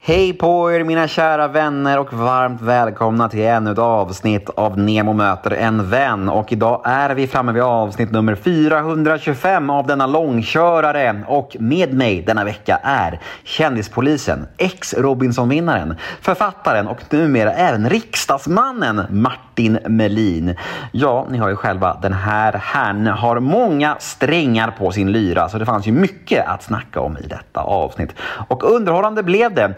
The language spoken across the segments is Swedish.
Hej på er mina kära vänner och varmt välkomna till ännu ett avsnitt av Nemo möter en vän. Och idag är vi framme vid avsnitt nummer 425 av denna långkörare. Och med mig denna vecka är kändispolisen, ex-Robinsonvinnaren, författaren och numera även riksdagsmannen Martin Melin. Ja, ni har ju själva, den här herrn har många strängar på sin lyra så det fanns ju mycket att snacka om i detta avsnitt. Och underhållande blev det.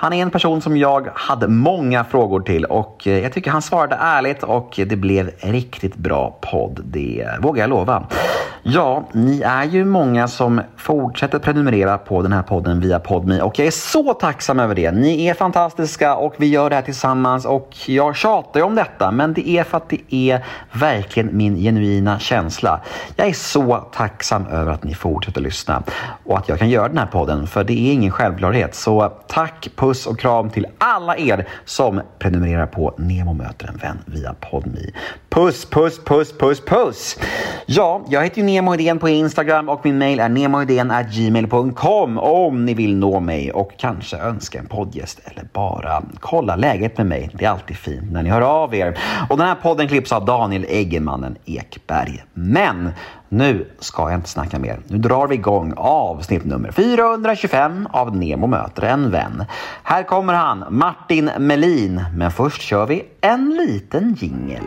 Han är en person som jag hade många frågor till och eh, jag tycker han svarade ärligt och det blev riktigt bra podd. Det vågar jag lova. Ja, ni är ju många som fortsätter prenumerera på den här podden via Podmi och jag är så tacksam över det. Ni är fantastiska och vi gör det här tillsammans och jag tjatar ju om detta men det är för att det är verkligen min genuina känsla. Jag är så tacksam över att ni fortsätter lyssna och att jag kan göra den här podden för det är ingen självklarhet. Så tack, puss och kram till alla er som prenumererar på Nemo möter en vän via Podmi. Puss, puss, puss, puss, puss! Ja, jag heter ju Nemo Idén på Instagram och min mail är gmail.com om ni vill nå mig och kanske önska en poddgäst eller bara kolla läget med mig. Det är alltid fint när ni hör av er. Och den här podden klipps av Daniel Eggemannen Ekberg. Men nu ska jag inte snacka mer. Nu drar vi igång avsnitt nummer 425 av Nemo möter en vän. Här kommer han, Martin Melin. Men först kör vi en liten jingel.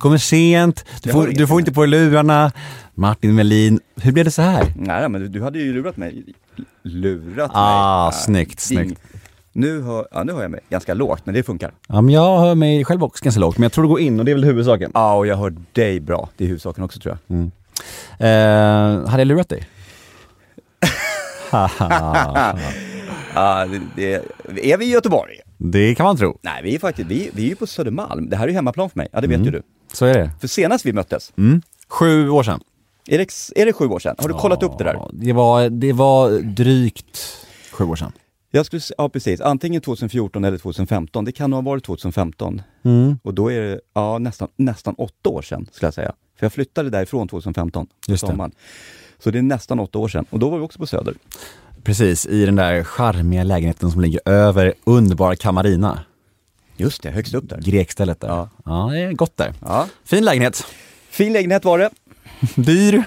Kommer sent, du får, du får inte på dig lurarna. Martin Melin, hur blev det så här? Nej men du, du hade ju lurat mig. Lurat Ah, mig. snyggt, är snyggt. ing- Nu hör, ja, nu hör jag mig ganska lågt, men det funkar. Ja, men jag hör mig själv också ganska lågt, men jag tror det går in och det är väl huvudsaken. Ja, och jag hör dig bra. Det är huvudsaken också tror jag. Eh, hade jag lurat dig? Ja, det, det, är vi i Göteborg? det kan man tro. Nej, vi är faktiskt, vi, vi är på Södermalm. Det här är ju hemmaplan för mig. Ja, det vet Mm. ju du. Så är det. För senast vi möttes, Mm. Sju år sedan. är det, är det sju år sedan? Har du kollat upp det där? Ja, Det var, det var drygt sju år sedan. Jag skulle, ja precis, antingen 2014 eller 2015. Det kan nog ha varit 2015. Mm. Och då är det ja, nästan, nästan åtta år sedan, skulle jag säga. För jag flyttade därifrån 2015, på Just det. sommaren. Så det är nästan åtta år sedan. Och då var vi också på Söder. Precis, i den där charmiga lägenheten som ligger över underbara Kamarina. Just det, högst upp där. Grekstället där. Ja. ja, det är gott där. Ja. Fin lägenhet. Fin lägenhet var det. Dyr.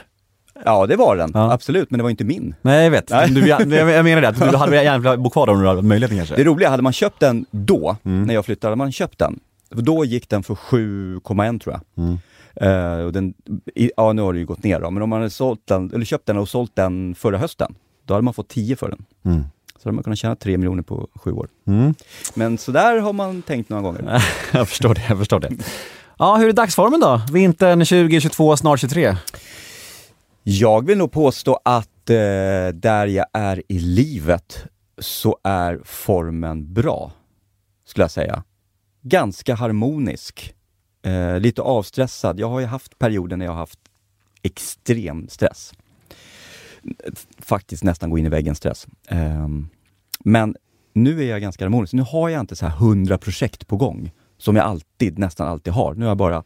Ja, det var den. Ja. Absolut, men det var inte min. Nej, jag vet. Nej. Du, jag, jag menar det, att du hade gärna velat bo kvar där om du hade möjligheten kanske. Det roliga, hade man köpt den då, Mm. när jag flyttade, hade man köpt den, då gick den för 7,1 tror jag. Mm. Eh, och den, i, ja, nu har det ju gått ner då, men om man hade sålt den, eller köpt den och sålt den förra hösten, då hade man fått 10 för den. Mm. Så hade man kunnat tjäna 3 miljoner på sju år. Mm. Men så där har man tänkt några gånger. jag förstår det, jag förstår det. Ja, hur är dagsformen då? Vintern 2022, snart 23? Jag vill nog påstå att eh, där jag är i livet så är formen bra, skulle jag säga. Ganska harmonisk. Eh, lite avstressad. Jag har ju haft perioder när jag har haft extrem stress. Faktiskt nästan gå in i väggen stress. Ehm, men nu är jag ganska harmonisk. Nu har jag inte så här hundra projekt på gång, som jag alltid, nästan alltid har. Nu har jag bara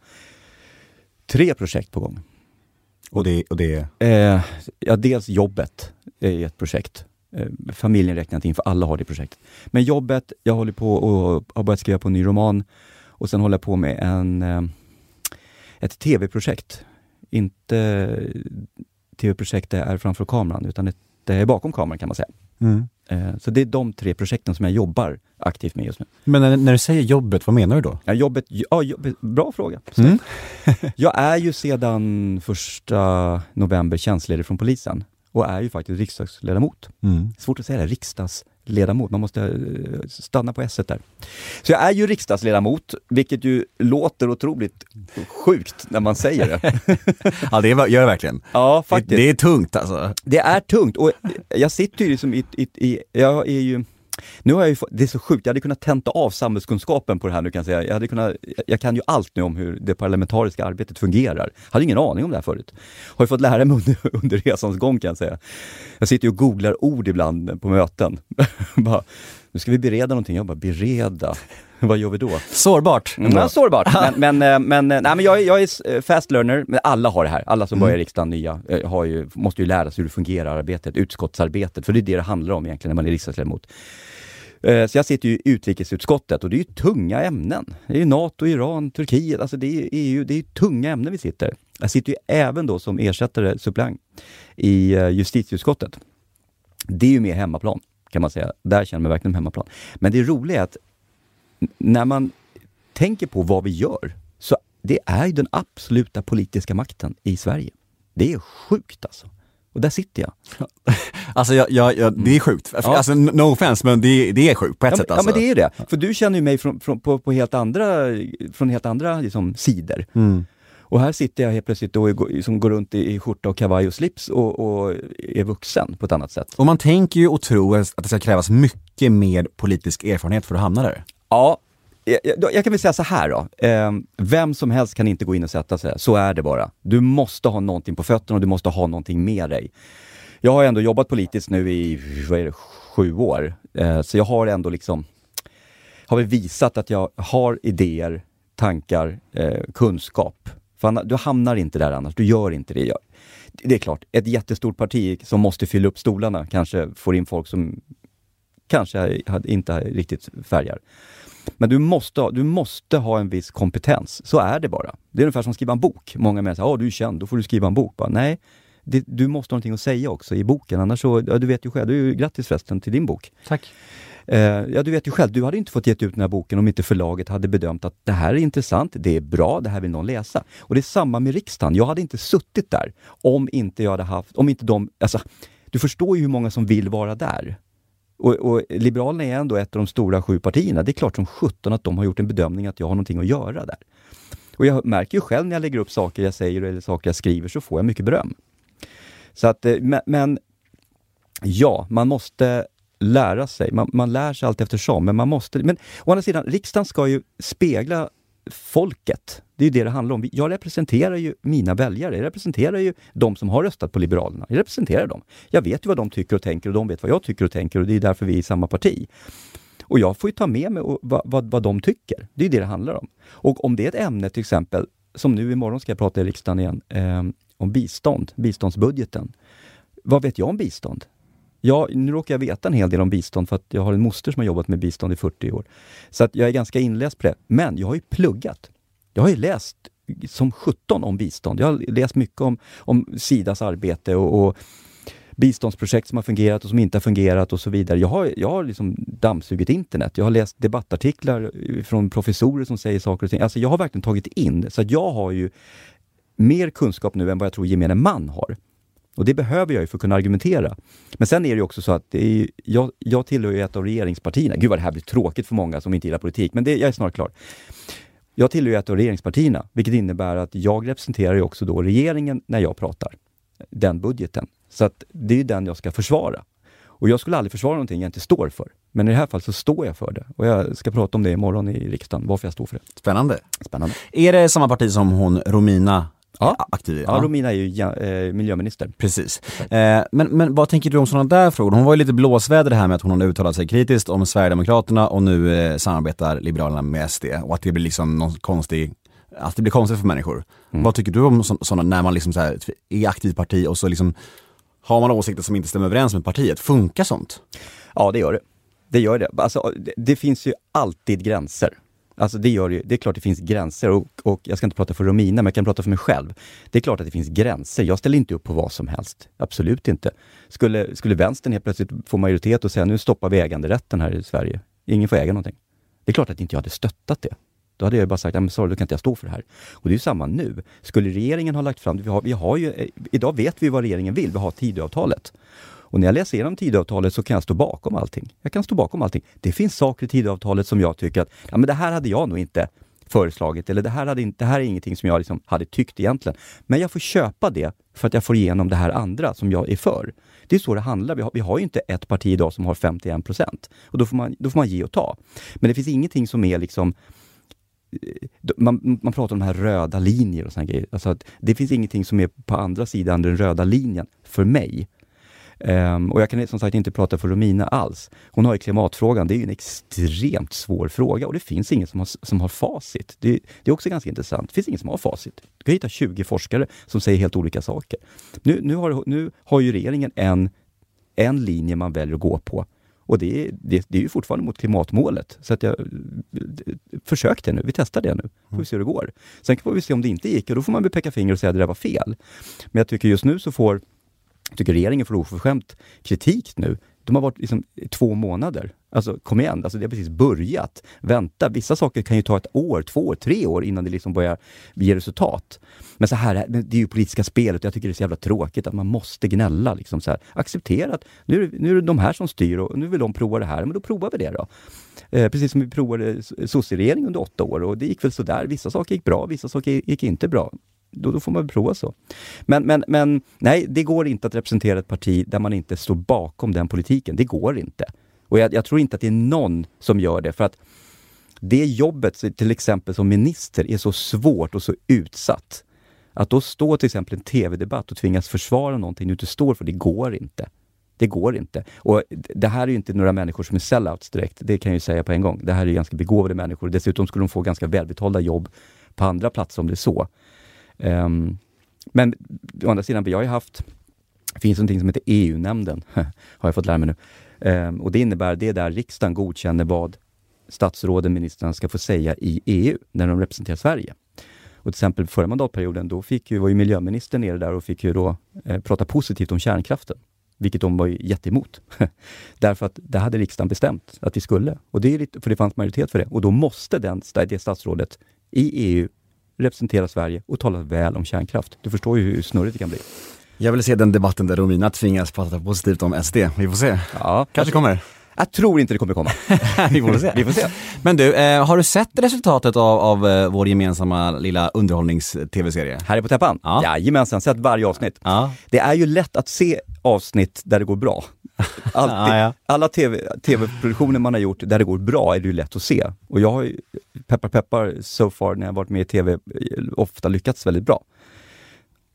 tre projekt på gång. Och det, och det Eh, ja, dels jobbet är ett projekt. Eh, familjen inte in, för alla har det projektet. Men jobbet, jag håller på och har börjat skriva på en ny roman och sen håller jag på med en, eh, ett tv-projekt. Inte tv-projekt är framför kameran, utan jag är bakom kameran kan man säga. Mm. Eh, så det är de tre projekten som jag jobbar aktivt med just nu. Men när, när du säger jobbet, vad menar du då? Ja, jobbet, ja, jobbet bra fråga. Mm. jag är ju sedan första november tjänstledig från polisen och är ju faktiskt riksdagsledamot. Mm. Svårt att säga det, riksdagsledamot. Ledamot. Man måste eh, stanna på S där. Så jag är ju riksdagsledamot, vilket ju låter otroligt sjukt när man säger det. Ja, det gör det verkligen. Ja, Det, faktiskt. det är tungt alltså. Det är tungt och jag sitter ju liksom i, i, i jag är ju nu har jag ju det är så sjukt, jag hade kunnat tenta av samhällskunskapen på det här nu kan jag säga. Jag, hade kunnat, jag kan ju allt nu om hur det parlamentariska arbetet fungerar. Hade ingen aning om det här förut. Har ju fått lära mig under, under resans gång kan jag säga. Jag sitter ju och googlar ord ibland på möten. bara, nu ska vi bereda någonting. Jag bara, bereda? Vad gör vi då? Sårbart. Mm, ja, sårbart. Men, men, eh, men, eh, nej, men jag, är- jag är eh, fast learner, men alla har det här. Alla som börjar i riksdagen nya har ju, måste ju lära sig hur det fungerar, arbetet, utskottsarbetet. För det är det det handlar om egentligen när man är riksdagsledamot. Eh, så jag sitter ju i utrikesutskottet och det är ju tunga ämnen. Det är ju NATO, Iran, Turkiet, alltså det är EU, det är ju tunga ämnen vi sitter. Jag sitter ju även då som ersättare, suppleant, i eh, justitieutskottet. Det är ju mer hemmaplan, kan man säga. Där känner man verkligen hemmaplan. Men det roliga är att när man tänker på vad vi gör, så det är ju den absoluta politiska makten i Sverige. Det är sjukt alltså. Och där sitter jag. Alltså jag, jag, jag, det är sjukt. Ja. Alltså no offense, men det, det är sjukt på ett Ja, sätt alltså. ja men det är det. För du känner ju mig från, från, på, på helt andra, från helt andra liksom, sidor. Mm. Och här sitter jag helt plötsligt och som går runt i, i skjorta och kavaj och slips och, och är vuxen på ett annat sätt. Och man tänker ju och tror att det ska krävas mycket mer politisk erfarenhet för att hamna där. Ja, Eh, jag, jag, kan väl säga så här då. Ehm, vem som helst kan inte gå in och sätta sig. Så är det bara. Du måste ha någonting på fötterna och du måste ha någonting med dig. Jag har ändå jobbat politiskt nu i, vad är det, sju år. Eh, så jag har ändå liksom, har visat att jag har idéer, tankar, eh, kunskap. För du hamnar inte där annars, du gör inte det. Det är klart, ett jättestort parti som måste fylla upp stolarna kanske får in folk som kanske inte riktigt färgar. Men du måste, ha- du måste ha en viss kompetens. Så är det bara. Det är ungefär som att skriva en bok. Många människor säger, ja du är känd, då får du skriva en bok. Bara, Nej, det, du måste ha någonting att säga också i boken. Annars så, ja, du vet ju själv, du grattis förresten till din bok. Tack. Eh, ja, du vet ju själv, du hade inte fått ge ut den här boken om inte förlaget hade bedömt att det här är intressant, det är bra, det här vill någon läsa. Och det är samma med riksdagen. Jag hade inte suttit där om inte jag hade haft, om inte de, alltså, du förstår ju hur många som vill vara där. Och, och Liberalerna är ändå ett av de stora sju partierna. Det är klart som sjutton att de har gjort en bedömning att jag har någonting att göra där. Och jag märker ju själv när jag lägger upp saker jag säger eller saker jag skriver så får jag mycket beröm. Så att, eh, men, men ja, man måste lära sig. Man, man lär sig allt eftersom, men man måste... Men å andra sidan, riksdagen ska ju spegla folket. Det är ju det det handlar om. Jag representerar ju mina väljare. Jag representerar ju de som har röstat på Liberalerna. Jag representerar dem. Jag vet ju vad de tycker och tänker och de vet vad jag tycker och tänker och det är därför vi är i samma parti. Och jag får ju ta med mig vad, vad, vad de tycker. Det är det det handlar om. Och om det är ett ämne till exempel, som nu imorgon ska jag prata i riksdagen igen, eh, om bistånd, biståndsbudgeten. Vad vet jag om bistånd? Ja, nu råkar jag veta en hel del om bistånd för att jag har en moster som har jobbat med bistånd i 40 år. Så att jag är ganska inläst på det. Men jag har ju pluggat. Jag har ju läst som 17 om bistånd. Jag har läst mycket om, om Sidas arbete och, och biståndsprojekt som har fungerat och som inte har fungerat och så vidare. Jag har, jag har liksom dammsugit internet. Jag har läst debattartiklar från professorer som säger saker och ting. Alltså jag har verkligen tagit in, så att jag har ju mer kunskap nu än vad jag tror gemene man har. Och det behöver jag ju för att kunna argumentera. Men sen är det ju också så att är, jag, jag tillhör ju ett av regeringspartierna. Gud vad det här blir tråkigt för många som inte gillar politik, men det, jag är snart klar. Jag tillhör ju ett av regeringspartierna, vilket innebär att jag representerar ju också då regeringen när jag pratar. Den budgeten. Så att det är ju den jag ska försvara. Och jag skulle aldrig försvara någonting jag inte står för. Men i det här fallet så står jag för det. Och jag ska prata om det imorgon i riksdagen, varför jag står för det. Spännande. Spännande. Är det samma parti som hon Romina Ja. aktiv i? Ja, Romina är ju eh, miljöminister. Precis. Eh, men, men vad tänker du om sådana där frågor? Hon var ju lite blåsväder det här med att hon hade uttalat sig kritiskt om Sverigedemokraterna och nu eh, samarbetar Liberalerna med SD och att det blir liksom någon konstig att det blir konstigt för människor. Vad tycker du om sådana, när man liksom så här, är aktiv parti och så liksom har man åsikter som inte stämmer överens med partiet? Funkar sånt? Ja, det gör det. Det gör det. Alltså, det, det finns ju alltid gränser. Alltså det gör det ju. Det är klart det finns gränser och, och jag ska inte prata för Romina, men jag kan prata för mig själv. Det är klart att det finns gränser. Jag ställer inte upp på vad som helst. Absolut inte. Skulle, skulle vänstern helt plötsligt få majoritet och säga nu stoppar vi äganderätten här i Sverige. Ingen får äga någonting. Det är klart att inte jag hade stöttat det. Då hade jag bara sagt, men sorry, då kan inte jag stå för det här. Och det är ju samma nu. Skulle regeringen ha lagt fram, vi har, vi har ju, eh, idag vet vi vad regeringen vill, vi har Tidöavtalet. Och när jag läser igenom Tidöavtalet så kan jag stå bakom allting. Jag kan stå bakom allting. Det finns saker i Tidöavtalet som jag tycker att, ja men det här hade jag nog inte föreslagit, eller det här, hade det här är ingenting som jag liksom hade tyckt egentligen. Men jag får köpa det för att jag får igenom det här andra som jag är för. Det är så det handlar. Vi har, vi har ju inte ett parti idag som har 51 procent. Och då får, man, då får man ge och ta. Men det finns ingenting som är liksom eh, man, man pratar om de här röda linjer och såna grejer. Alltså att det finns ingenting som är på andra sidan den röda linjen, för mig. Um, och jag kan som sagt inte prata för Romina alls. Hon har ju klimatfrågan, det är en extremt svår fråga och det finns ingen som har, som har facit. Det, det är också ganska intressant. Det finns ingen som har facit. Du kan hitta 20 forskare som säger helt olika saker. Nu, nu, har, nu har ju regeringen en, en linje man väljer att gå på och det, det, det är ju fortfarande mot klimatmålet. Så att jag, försök det nu, vi testar det nu, får vi se hur det går. Sen får vi se om det inte gick och då får man väl peka finger och säga att det där var fel. Men jag tycker just nu så får, tycker regeringen får oförskämt kritik nu. De har varit liksom två månader. Alltså kom igen, alltså det har precis börjat. Vänta, vissa saker kan ju ta ett år, två år, tre år innan det liksom börjar ge resultat. Men så här, det är ju politiska spelet och jag tycker det är så jävla tråkigt att man måste gnälla. Liksom så här. Acceptera att nu är, det, nu är det de här som styr och nu vill de prova det här, men då provar vi det då. Eh, precis som vi provade sosseregering under åtta år och det gick väl sådär. Vissa saker gick bra, vissa saker gick inte bra. Då, då får man väl prova så. Men, men, men nej, det går inte att representera ett parti där man inte står bakom den politiken. Det går inte. Och jag, jag, tror inte att det är någon som gör det, för att det jobbet, till exempel som minister, är så svårt och så utsatt. Att då stå till exempel i en TV-debatt och tvingas försvara någonting du inte står för, det går inte. Det går inte. Och det här är ju inte några människor som är sellouts direkt, det kan jag ju säga på en gång. Det här är ganska begåvade människor. Dessutom skulle de få ganska välbetalda jobb på andra platser om det är så. Um, men å andra sidan, vi har ju haft, det finns någonting som heter EU-nämnden, har jag fått lära mig nu. Um, och det innebär, det är där riksdagen godkänner vad statsråden, ministrarna ska få säga i EU när de representerar Sverige. Och till exempel förra mandatperioden, då fick ju, var ju miljöministern nere där och fick ju då eh, prata positivt om kärnkraften. Vilket de var ju jätteemot. Därför att det hade riksdagen bestämt att vi skulle. Och det är lite, för det fanns majoritet för det. Och då måste den, det statsrådet i EU representera Sverige och tala väl om kärnkraft. Du förstår ju hur snurrigt det kan bli. Jag vill se den debatten där Romina tvingas prata positivt om SD. Vi får se. Ja, kanske kommer. Jag tror inte det kommer komma. vi får se. vi får se. Men du, eh, har du sett resultatet av, av eh, vår gemensamma lilla underhållnings-tv-serie? Här är på täppan? Ja. Jajamensan, sett varje avsnitt. Ja. Det är ju lätt att se avsnitt där det går bra. Alltid, ja, ja. Alla TV, tv-produktioner man har gjort där det går bra är det ju lätt att se. Och jag har ju, peppar peppar, so far när jag varit med i TV, ofta lyckats väldigt bra.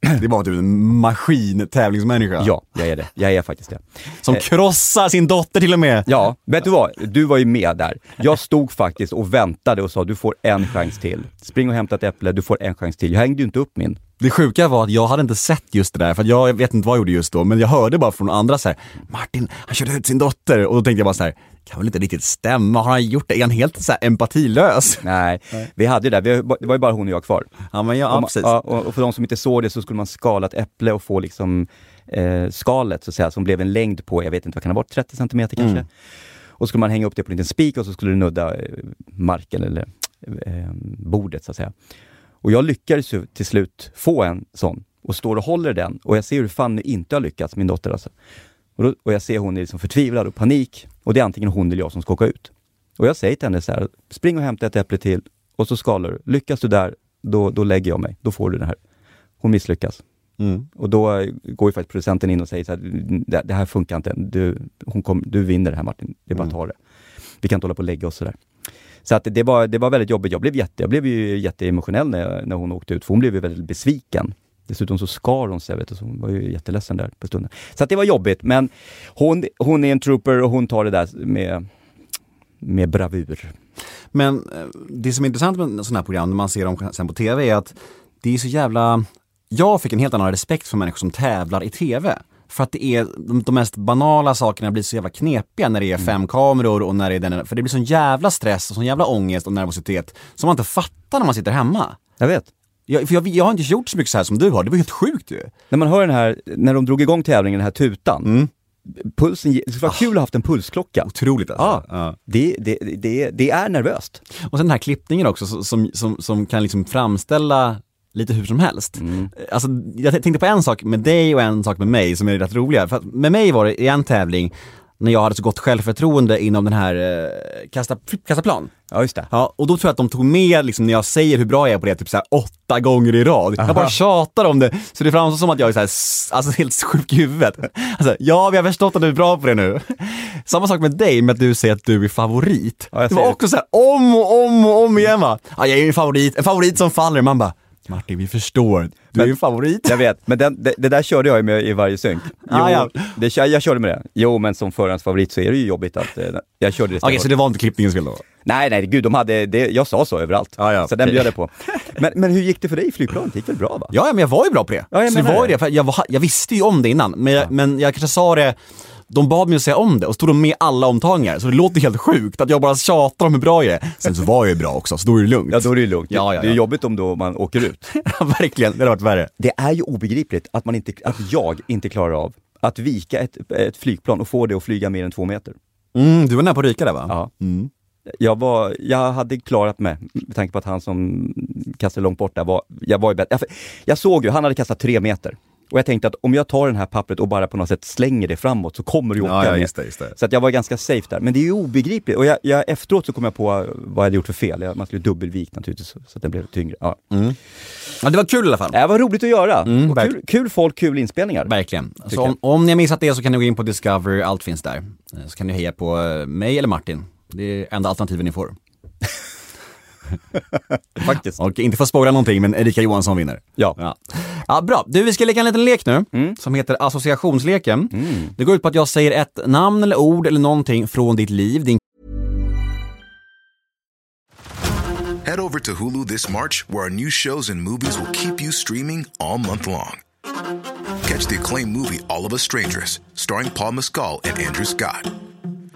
Det var typ en maskin-tävlingsmänniska. Ja, jag är det. Jag är faktiskt det. Som eh. krossar sin dotter till och med. Ja, vet du vad? Du var ju med där. Jag stod faktiskt och väntade och sa du får en chans till. Spring och hämta ett äpple, du får en chans till. Jag hängde ju inte upp min. Det sjuka var att jag hade inte sett just det där, för jag vet inte vad jag gjorde just då, men jag hörde bara från andra så här, Martin, han körde ut sin dotter. Och då tänkte jag bara så här, kan väl inte riktigt stämma, har han gjort det? Är han helt så här empatilös? Nej, Nej. vi hade ju det, vi, det var ju bara hon och jag kvar. Ja, men ja, och, precis. Ja, och för de som inte såg det så skulle man skala ett äpple och få liksom eh, skalet så att säga, som blev en längd på, jag vet inte vad kan det ha varit, 30 centimeter kanske. Mm. Och så skulle man hänga upp det på en liten spik och så skulle det nudda eh, marken eller eh, bordet så att säga. Och jag lyckades ju till slut få en sån och står och håller den och jag ser hur Fanny inte har lyckats, min dotter alltså. Och, då, och jag ser hon är liksom förtvivlad och panik och det är antingen hon eller jag som ska åka ut. Och jag säger till henne så här, spring och hämta ett äpple till och så skalar du. Lyckas du där, då, då lägger jag mig. Då får du det här. Hon misslyckas. Mm. Och då går ju faktiskt producenten in och säger så här, det, det här funkar inte. Du, hon kom, du vinner det här Martin, det är bara att ta det. Vi kan inte hålla på och lägga oss sådär. Så att det, var, det var väldigt jobbigt. Jag blev, jätte, jag blev ju jätteemotionell när, när hon åkte ut, för hon blev ju väldigt besviken. Dessutom så skar hon sig, vet du, så hon var ju jätteledsen där på stunden. Så att det var jobbigt, men hon, hon är en trooper och hon tar det där med, med bravur. Men eh, det som är intressant med sådana här program, när man ser dem sen på TV, är att det är så jävla... Jag fick en helt annan respekt för människor som tävlar i TV. För att det är de, de mest banala sakerna blir så jävla knepiga när det är fem mm. kameror och när det är den, för det blir sån jävla stress och sån jävla ångest och nervositet som man inte fattar när man sitter hemma. Jag vet. Jag, för jag, jag har inte gjort så mycket så här som du har, det var helt sjukt ju. När man hör den här, när de drog igång tävlingen, den här tutan. Mm. Pulsen, det skulle vara kul att ha haft en pulsklocka. Otroligt alltså. Ja, ja. Det, det, det, det är nervöst. Och sen den här klippningen också som, som, som kan liksom framställa lite hur som helst. Mm. Alltså, jag tänkte på en sak med dig och en sak med mig som är rätt roliga. För att med mig var det i en tävling när jag hade så gott självförtroende inom den här eh, kasta, kasta plan. Ja, just det. Ja, och då tror jag att de tog med, liksom, när jag säger hur bra jag är på det, typ så här åtta gånger i rad. Jag bara tjatar om det, så det framstår som att jag är så här, s- alltså, helt sjuk i huvudet. Alltså, ja, vi har förstått att du är bra på det nu. Samma sak med dig, med att du säger att du är favorit. Ja, jag det var också så här om och om och om igen va. Ja, jag är en favorit, en favorit som faller. Man bara, Martin vi förstår, du är Men- en favorit. Jag vet, men den, det, det där körde jag ju med i varje synk. Jo, Ah, ja. det, jag körde med det. Jo, men som favorit så är det ju jobbigt att eh, jag körde det Okej, så det var inte klippningens fel då? Nej, nej, gud, de hade, det, jag sa så överallt. Ja, ja, så den bjöd jag på. Men, men hur gick det för dig i flygplanet? Det gick väl bra va? Ja, ja, men jag var ju bra på det. Ja, jag så det var ju det. det, för jag, var, jag visste ju om det innan, men jag, men jag kanske sa det de bad mig att säga om det och så tog de med alla omtagningar, så det låter helt sjukt att jag bara tjatar om hur bra jag är. Sen så var jag ju bra också, så då är det lugnt. Ja, då är det lugnt. Ja, ja, Det är ja. jobbigt om då man åker ut. Ja, verkligen, det hade varit värre. Det är ju obegripligt att, man inte, att jag inte klarar av att vika ett, ett flygplan och få det att flyga mer än två meter. Mm, du var nära på att ryka där va? Ja. Mm. Jag, var, jag hade klarat mig, med tanke på att han som kastade långt bort där var, jag var ju bättre. Jag, jag såg ju, han hade kastat tre meter. Och jag tänkte att om jag tar det här pappret och bara på något sätt slänger det framåt så kommer det ju åka Ja, just det, just det. Så att jag var ganska safe där. Men det är ju obegripligt. Och jag, jag, efteråt så kom jag på vad jag hade gjort för fel. Jag, man skulle dubbelvik naturligtvis så att den blev tyngre. Ja. Ja, det var kul i alla fall. Det var roligt att göra. Mm, kul, kul folk, kul inspelningar. Verkligen. Så om, om ni har missat det så kan ni gå in på Discovery, allt finns där. Eh, Så kan ni heja på eh, mig eller Martin. Det är enda alternativen ni får. Faktiskt. Och inte för att spoila någonting, men Erika Johansson vinner. Ja. Ja. ja, bra. Du, vi ska leka en liten lek nu, Mm. som heter associationsleken. Det går ut på att jag säger ett namn eller ord eller någonting från ditt liv, din Head over to Hulu this March, where our new shows and movies will keep you streaming all month long. Catch the acclaimed movie All of Us Strangers, starring Paul Mescal and Andrew Scott.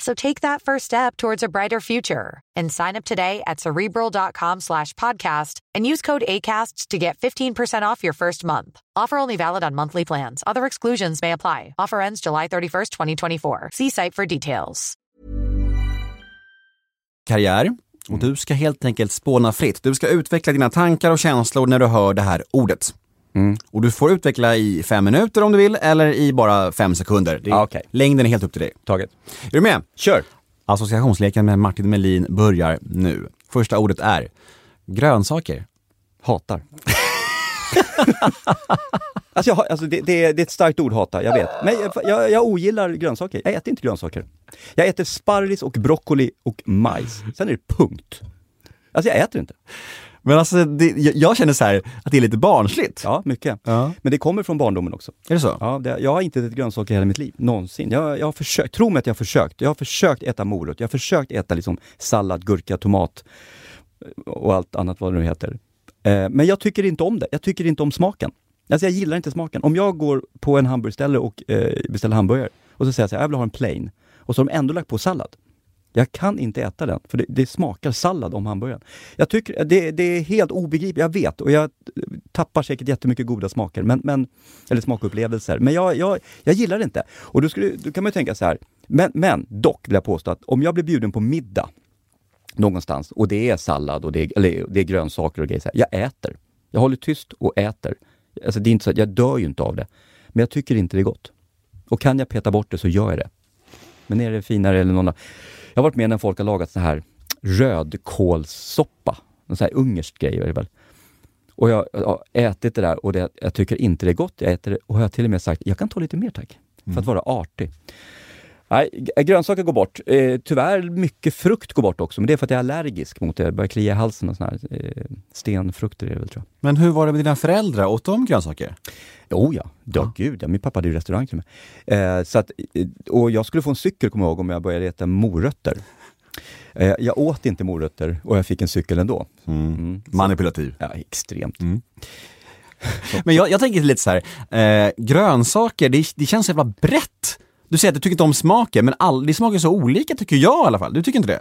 So take that first step towards a brighter future and sign up today at cerebral.com slash podcast and use code ACAST to get 15% off your first month. Offer only valid on monthly plans. Other exclusions may apply. Offer ends July 31st, 2024. See site for details. karriär. Och du ska helt enkelt spåna fritt. Du ska utveckla dina tankar och känslor när du hör det här ordet. Och du får utveckla i fem minuter om du vill, eller i bara fem sekunder. Det Ah, okej. Längden är helt upp till dig. Taget. Är du med? Kör! Associationsleken med Martin Melin börjar nu. Första ordet är grönsaker. Hatar. alltså, jag, alltså det, det, är- det är ett starkt ord, hata, jag vet. Men jag, jag, jag ogillar grönsaker. Jag äter inte grönsaker. Jag äter sparris och broccoli och majs. Sen är det punkt. Alltså jag äter inte. Men alltså, det, jag, känner så här att det är lite barnsligt. Ja, mycket. Ja. Men det kommer från barndomen också. Är det så? Ja, det, jag har inte ätit grönsaker i hela mitt liv, någonsin. Jag, jag har försökt, tro mig att jag har försökt. Jag har försökt äta morot, jag har försökt äta liksom sallad, gurka, tomat och allt annat vad det nu heter. Eh, men jag tycker inte om det. Jag tycker inte om smaken. Alltså jag gillar inte smaken. Om jag går på en hamburgerställe och eh, beställer hamburgare och så säger jag så här, jag vill ha en plain. Och så har de ändå lagt på sallad. Jag kan inte äta den, för det, det smakar sallad om hamburgaren. Jag tycker, det, det är helt obegripligt, jag vet, och jag tappar säkert jättemycket goda smaker, men, men, eller smakupplevelser. Men jag, jag, jag gillar det inte. Och då, skulle, då kan man ju tänka så här, men, men dock vill jag påstå att om jag blir bjuden på middag någonstans och det är sallad och det är, eller det är grönsaker och grejer, så här, jag äter. Jag håller tyst och äter. Alltså det är inte så jag dör ju inte av det. Men jag tycker inte det är gott. Och kan jag peta bort det så gör jag det. Men är det finare eller någon annan- jag har varit med när folk har lagat så här rödkålssoppa. En sån här ungersk grej är det väl. Och jag har ätit det där och det, jag tycker inte det är gott. Jag äter det och har till och med sagt, jag kan ta lite mer tack. För att vara artig. Nej, g- grönsaker går bort. Eh, tyvärr mycket frukt går bort också, men det är för att jag är allergisk mot det. Jag börjar klia i halsen och såna här eh, stenfrukter är det väl tror jag. Men hur var det med dina föräldrar? Åt de grönsaker? Oh ja, ja gud ja. Min pappa hade ju restaurang till mig. Eh, så att, eh, och jag skulle få en cykel, kommer jag ihåg, om jag började äta morötter. Eh, jag åt inte morötter och jag fick en cykel ändå. Mm. Så- Manipulativ. Ja, extremt. Men jag, jag tänker lite så här, eh, grönsaker, det, det känns så jävla brett. Du säger att du tycker inte om smaken, men all, det smakar så olika tycker jag i alla fall. Du tycker inte det?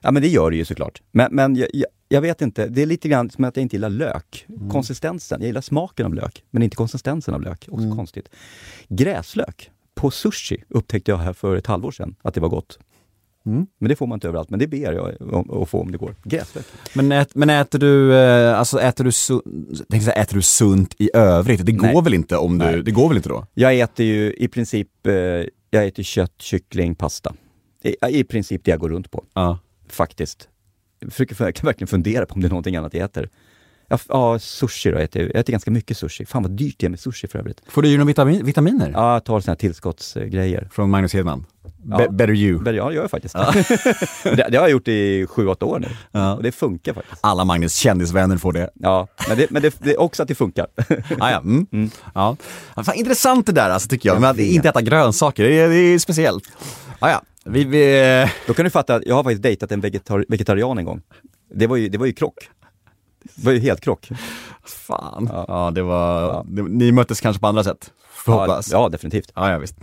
Ja men det gör det ju såklart. Men, men jag, jag, jag vet inte, det är lite grann som att jag inte gillar lök. Konsistensen, jag gillar smaken av lök, men inte konsistensen av lök. Också konstigt. Gräslök på sushi upptäckte jag här för ett halvår sedan att det var gott. Men det får man inte överallt, men det ber jag om, att få om det går. Gräslök. Men, ät, men äter du, eh, alltså äter du, su- tänkte säga, äter du sunt i övrigt? Det går Nej. väl inte om du, Nej. det går väl inte då? Jag äter ju i princip, eh, jag äter kött, kyckling, pasta. I, I princip det jag går runt på. Ja. faktiskt. Jag försöker jag kan verkligen fundera på om det är någonting annat jag äter. Ja, ja sushi då, jag äter, jag äter ganska mycket sushi. Fan vad dyrt det är med sushi för övrigt. Får du dig några vitamin, vitaminer? Ja, jag tar såna här tillskottsgrejer. Från Magnus Hedman? Ja. Be- better you. Ja, det gör jag faktiskt. det, det har jag gjort i sju, åtta år nu. Ja. Och det funkar faktiskt. Alla Magnus kändisvänner får det. Ja, men det, men det, det är också att det funkar. Ah, ja. Mm. Ja. Fan, intressant det där alltså, tycker jag, Jag men att inte äta grönsaker, det är, det är speciellt. Ah, ja. vi, vi, Då kan du fatta att jag har faktiskt dejtat en vegetar vegetarian en gång. Det var ju, det var ju krock. Det var ju helt krock. fan. Ja. Ja. det var, Ja. det, ni möttes kanske på andra sätt, får Ja, ja, definitivt. Ja, ja visst.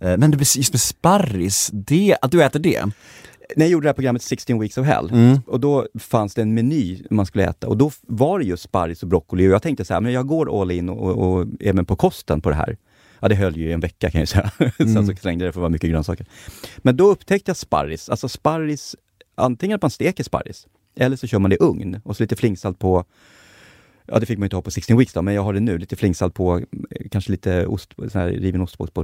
Eh, Men just med sparris, det, att du äter det? när jag gjorde det här programmet 16 Weeks of Hell, Mm. och då fanns det en meny man skulle äta och då var det just sparris och broccoli och jag tänkte så här, men jag går all in och, och, och även på kosten på det här. Ja, det höll ju i en vecka kan jag säga. Sen så slängde det för att vara mycket grönsaker. Men då upptäckte jag sparris, alltså sparris, antingen att man steker sparris, eller så kör man det i ugn och så lite flingsalt på Ja, det fick man ju inte ha på 16 weeks då, men jag har det nu. Lite flingsalt på, eh, kanske lite ost, sån här riven ostbåt på.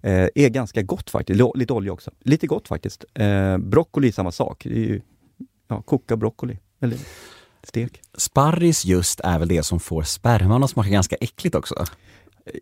Eh, är ganska gott faktiskt. Lite olja också. Lite gott faktiskt. Eh, broccoli samma sak. Det är ju, ja, koka broccoli. Eller stek. Sparris just är väl det som får sperman att smaka ganska äckligt också.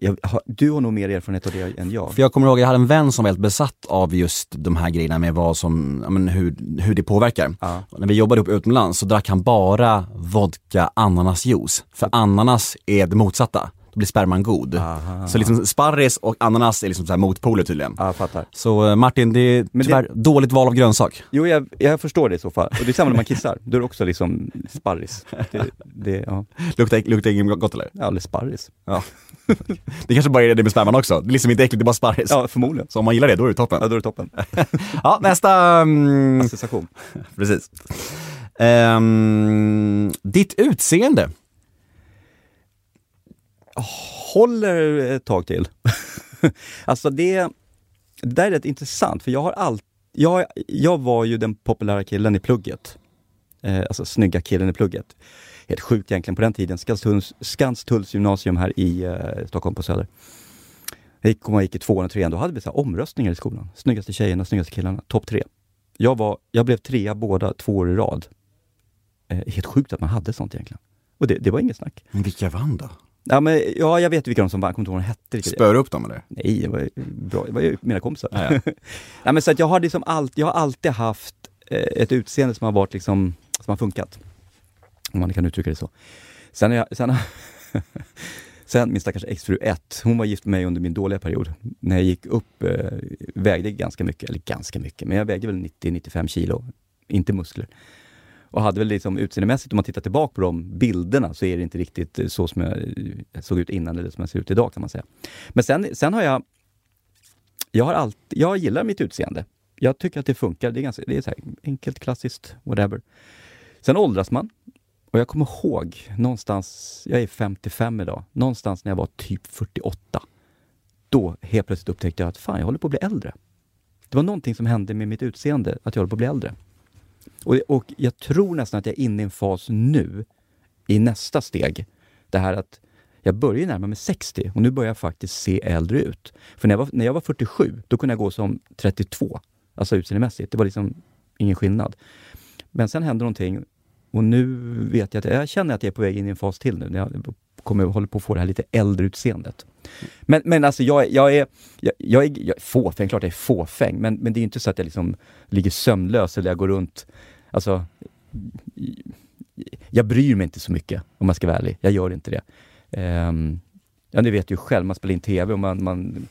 Jag, du har nog mer erfarenhet av det än jag. För jag kommer ihåg, jag hade en vän som var helt besatt av just de här grejerna med vad som, men hur, hur det påverkar. Ja. När vi jobbade upp utomlands så drack han bara vodka ananasjuice. För ananas är det motsatta. Då blir sperman god. Aha. Så liksom sparris och ananas är liksom så här motpoler tydligen. Ja, fattar. Så eh, Martin, det är Men det- tyvärr dåligt val av grönsak. Jo, jag, jag förstår det i så fall. Och det är samma när man kissar. Då är det också liksom sparris. Det, det, ja, Luktar, luktar inget gott eller? ja eller sparris. Ja. det kanske bara är det med sperman också. Det är liksom inte äckligt, det är bara sparris. Ja, förmodligen. Så om man gillar det, då är det toppen. Ja, då är det toppen. Ja, nästa... mm, Association. precis. Ehm, ditt utseende håller ett tag till. alltså det, det där är rätt intressant för jag har alltid jag, jag var ju den populära killen i plugget. Eh, alltså snygga killen i plugget. Helt sjukt egentligen på den tiden. Skanstulls, Skanstulls gymnasium här i eh, Stockholm på Söder. Jag gick, kom, jag gick i tvåan och trean, då hade vi så här omröstningar i skolan. Snyggaste tjejerna, snyggaste killarna, topp tre. Jag, var, jag blev trea båda två år i rad. Eh, helt sjukt att man hade sånt egentligen. Och det, det var inget snack. Men vilka vann då? Ja, men, ja, jag vet vilka de som vann, jag kommer inte ihåg vad de hette. riktigt. Spör upp dem eller? Nej, det var ju bra. Det var ju mina kompisar. Ja, ja. Nej, men så att jag har liksom allt, jag har alltid haft eh, ett utseende som har varit liksom, som har funkat. Om man kan uttrycka det så. Sen, jag, sen, sen min stackars exfru 1, hon var gift med mig under min dåliga period. När jag gick upp eh, vägde ganska mycket, eller ganska mycket, men jag vägde väl 90-95 kilo. Inte muskler. Och hade väl liksom utseendemässigt, om man tittar tillbaka på de bilderna, så är det inte riktigt eh, så som jag eh, såg ut innan eller som jag ser ut idag kan man säga. Men sen, sen har jag jag, har allt, jag gillar mitt utseende. Jag tycker att det funkar. Det är, ganska, det är så här enkelt, klassiskt, whatever. Sen åldras man. Och jag kommer ihåg någonstans, jag är 55 idag, någonstans när jag var typ 48. Då helt plötsligt upptäckte jag att fan, jag håller på att bli äldre. Det var någonting som hände med mitt utseende, att jag håller på att bli äldre. Och, och jag tror nästan att jag är inne i en fas nu, i nästa steg, det här att jag börjar närma mig 60 och nu börjar jag faktiskt se äldre ut. För när jag var, när jag var 47, då kunde jag gå som 32. Alltså utseendemässigt. Det var liksom ingen skillnad. Men sen hände någonting och nu vet jag att jag känner att jag är på väg in i en fas till nu. När jag kommer håller på att få det här lite äldre utseendet. Men, men alltså jag, jag är, jag, jag, är, jag är fåfäng, klart jag är fåfäng, men, men det är inte så att jag liksom ligger sömnlös eller jag går runt, alltså jag bryr mig inte så mycket om man ska vara ärlig. Jag gör inte det. Um, ja, ni vet ju själv, man spelar in TV och man, man,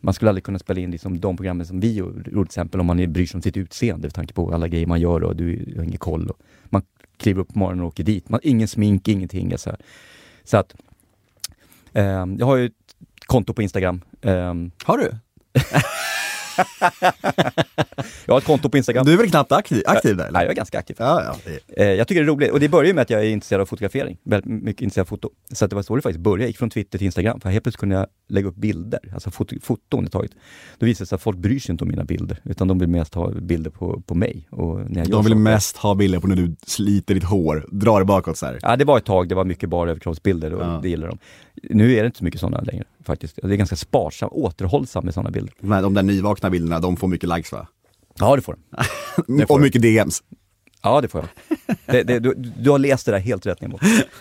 man skulle aldrig kunna spela in liksom de programmen som vi gjorde till exempel om man bryr sig om sitt utseende med tanke på alla grejer man gör och du har ingen koll. Och man kliver upp på morgonen och åker dit. Man, ingen smink, ingenting. Alltså. Så att, um, jag har ju ett konto på Instagram. Um, har du? jag har ett konto på Instagram. Du är väl knappt aktiv, aktiv där? Eller? Nej, jag är ganska aktiv. Ja, ja. Eh, jag tycker det är roligt och det börjar med att jag är intresserad av fotografering. Väldigt mycket intresserad av foto. Så det var så det faktiskt började. Jag gick från Twitter till Instagram för helt plötsligt kunde jag lägga upp bilder, alltså foto, foton taget. Då visade det sig att folk bryr sig inte om mina bilder utan de vill mest ha bilder på, på mig. Och när jag de vill mest ha bilder på när du sliter ditt hår, drar det bakåt så här. Ja, det var ett tag, det var mycket bara överkroppsbilder och ja. det gillar de. Nu är det inte så mycket sådana längre faktiskt. Det är ganska sparsam, återhållsam med sådana bilder. Men de där nyvakna bilderna, de får mycket likes va? Ja, det får de. och mycket DMs. Ja, det får jag. Det, det, du, du, har läst det där helt rätt Nemo.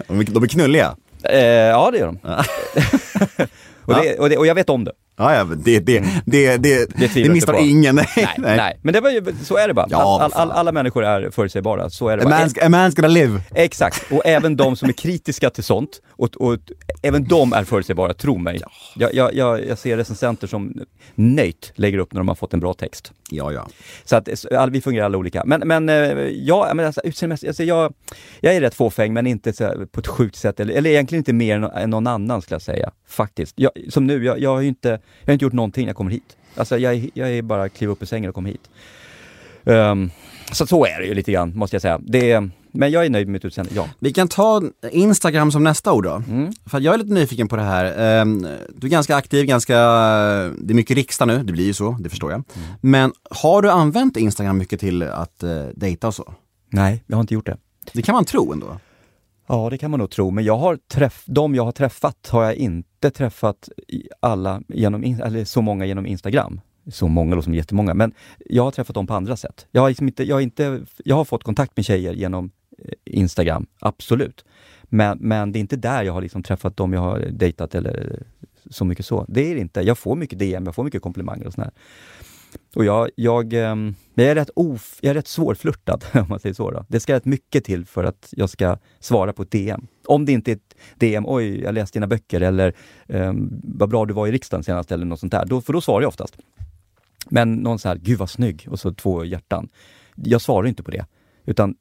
De är knulliga. Eh, ja, det gör de. och, det, och, det, och jag vet om det. Ja, ja det, det, mm. det, det, det, det misstar ingen. Nej, nej, nej. Men det var ju, så är det bara. Ja, all, all, alla människor är förutsägbara. Så är det a bara. Man's, a man's gonna live. Exakt, och även de som är kritiska till sånt, och, och även de är förutsägbara, tro mig. Ja. Jag, jag, jag, jag ser recensenter som nöjt lägger upp när de har fått en bra text. Ja, ja. Så att vi fungerar alla olika. Men, men eh, ja, men alltså, alltså, jag, jag är rätt fåfäng, men inte så, på ett sjukt sätt. Eller, eller egentligen inte mer än någon annan skulle jag säga. Faktiskt. Jag, som nu, jag, jag, har inte, jag har inte gjort någonting när jag kommer hit. Alltså jag, jag är bara kliv upp ur sängen och kom hit. Um, så så är det ju lite grann, måste jag säga. Det, men jag är nöjd med mitt utseende, ja. Vi kan ta Instagram som nästa ord då. Mm. För jag är lite nyfiken på det här. Ehm, du är ganska aktiv, ganska, det är mycket riksdag nu, det blir ju så, det förstår jag. Mm. Men har du använt Instagram mycket till att uh, dejta och så? Nej, jag har inte gjort det. Det kan man tro ändå. Ja, det kan man nog tro, men jag har träff, de jag har träffat har jag inte träffat alla genom, eller så många genom Instagram. Så många låter som jättemånga, men jag har träffat dem på andra sätt. Jag har, liksom inte, jag har, inte, jag har fått kontakt med tjejer genom eh, Instagram, absolut. Men, men det är inte där jag har liksom träffat dem jag har dejtat eller så mycket så. Det är det inte. Jag får mycket DM, jag får mycket komplimanger och sådär. Och jag, jag, ehm, jag, är rätt of, jag är rätt svårflörtad, om man säger så. Då. Det ska rätt mycket till för att jag ska svara på ett DM. Om det inte är ett DM, oj, jag läste dina böcker eller um, vad bra du var i riksdagen senast eller något sånt där. Då, för då svarar jag oftast. Men någon så här, gud vad snygg, och så två hjärtan. Jag svarar inte på det. Utan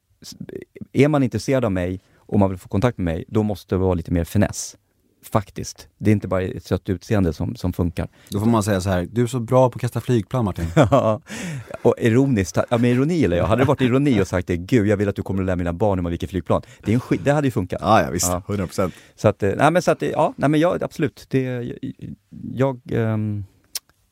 är man intresserad av mig och man vill få kontakt med mig, då måste det vara lite mer finess. Faktiskt. Det är inte bara ett sött utseende som, som funkar. Då får man säga så här, du är så bra på att kasta flygplan Martin. Ja, och ironiskt, ja men ironi gillar jag. Hade det varit ironi och sagt det, gud jag vill att du kommer att lära mina barn hur man viker flygplan. Det, är en skit, det hade ju funkat. Ja, ja visst, ja. 100%. Så att, eh, nej men så att, ja, nej men jag, absolut. Det, jag, jag um,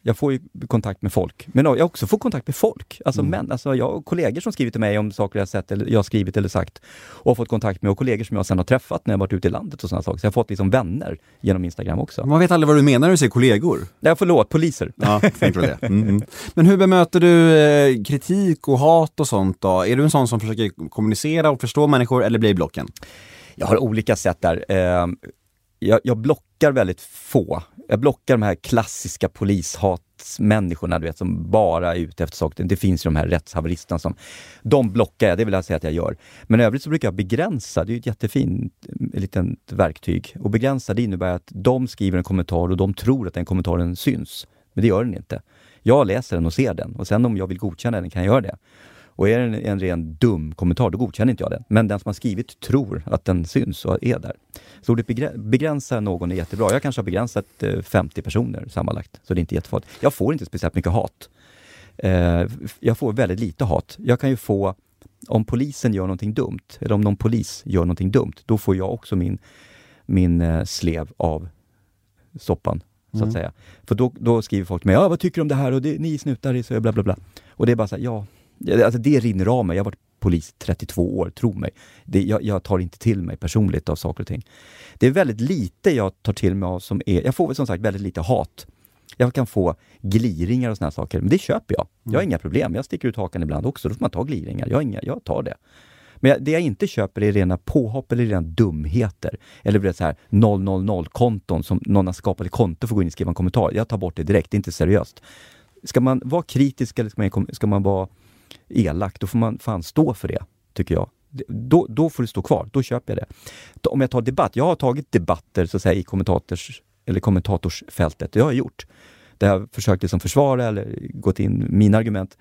jag får ju kontakt med folk, men jag också får kontakt med folk. Alltså mm. män, alltså jag har kollegor som skrivit till mig om saker jag sett, eller jag har skrivit eller sagt, och har fått kontakt med, och kollegor som jag sen har träffat när jag varit ute i landet och sådana saker. Så jag har fått liksom vänner genom Instagram också. Man vet aldrig vad du menar när du säger kollegor. Ja, förlåt, poliser. Ja, det. Mm, mm. Men hur bemöter du eh, kritik och hat och sånt då? Är du en sån som försöker kommunicera och förstå människor, eller blir blocken? Jag har olika sätt där. Jag, jag blockar väldigt få jag blockar de här klassiska polishatsmänniskorna, du vet, som bara är ute efter saker. Det finns ju de här rättshaveristerna som... De blockar jag, det vill jag säga att jag gör. Men i övrigt så brukar jag begränsa, det är ju ett jättefint eh, litet verktyg. Och begränsa, det innebär att de skriver en kommentar och de tror att den kommentaren syns. Men det gör den inte. Jag läser den och ser den och sen om jag vill godkänna den kan jag göra det. Och är det en, en ren dum kommentar, då godkänner inte jag den. Men den som har skrivit tror att den syns och är där. Så ordet begränsa någon är jättebra. Jag kanske har begränsat 50 eh, personer sammanlagt, så det är inte jättefarligt. Jag får inte speciellt mycket hat. Eh, jag får väldigt lite hat. Jag kan ju få, om polisen gör någonting dumt, eller om någon polis gör någonting dumt, då får jag också min, min eh, slev av soppan, så att mm. säga. För då, då skriver folk till mig, ja vad tycker du om det här? Och det, ni snutar, så bla bla bla. Och det är bara så här, ja, Alltså det rinner av mig. Jag har varit polis 32 år, tro mig. Det, jag, jag, tar inte till mig personligt av saker och ting. Det är väldigt lite jag tar till mig av som är... Jag får som sagt väldigt lite hat. Jag kan få gliringar och såna saker, men det köper jag. Jag har mm. inga problem. Jag sticker ut hakan ibland också. Då får man ta gliringar. Jag, inga, jag tar det. Men jag, det jag inte köper är rena påhopp eller rena dumheter. Eller det så här 000-konton som någon har skapat ett konto för att gå in och skriva en kommentar. Jag tar bort det direkt, det är inte seriöst. Ska man vara kritisk eller ska man, ska man vara elak, då får man fan stå för det, tycker jag. Då, då får det stå kvar, då köper jag det. Om jag tar debatt, jag har tagit debatter så att säga, i kommentators, eller kommentatorsfältet, det har jag gjort. Där jag försökt liksom försvara eller gått in mina argument.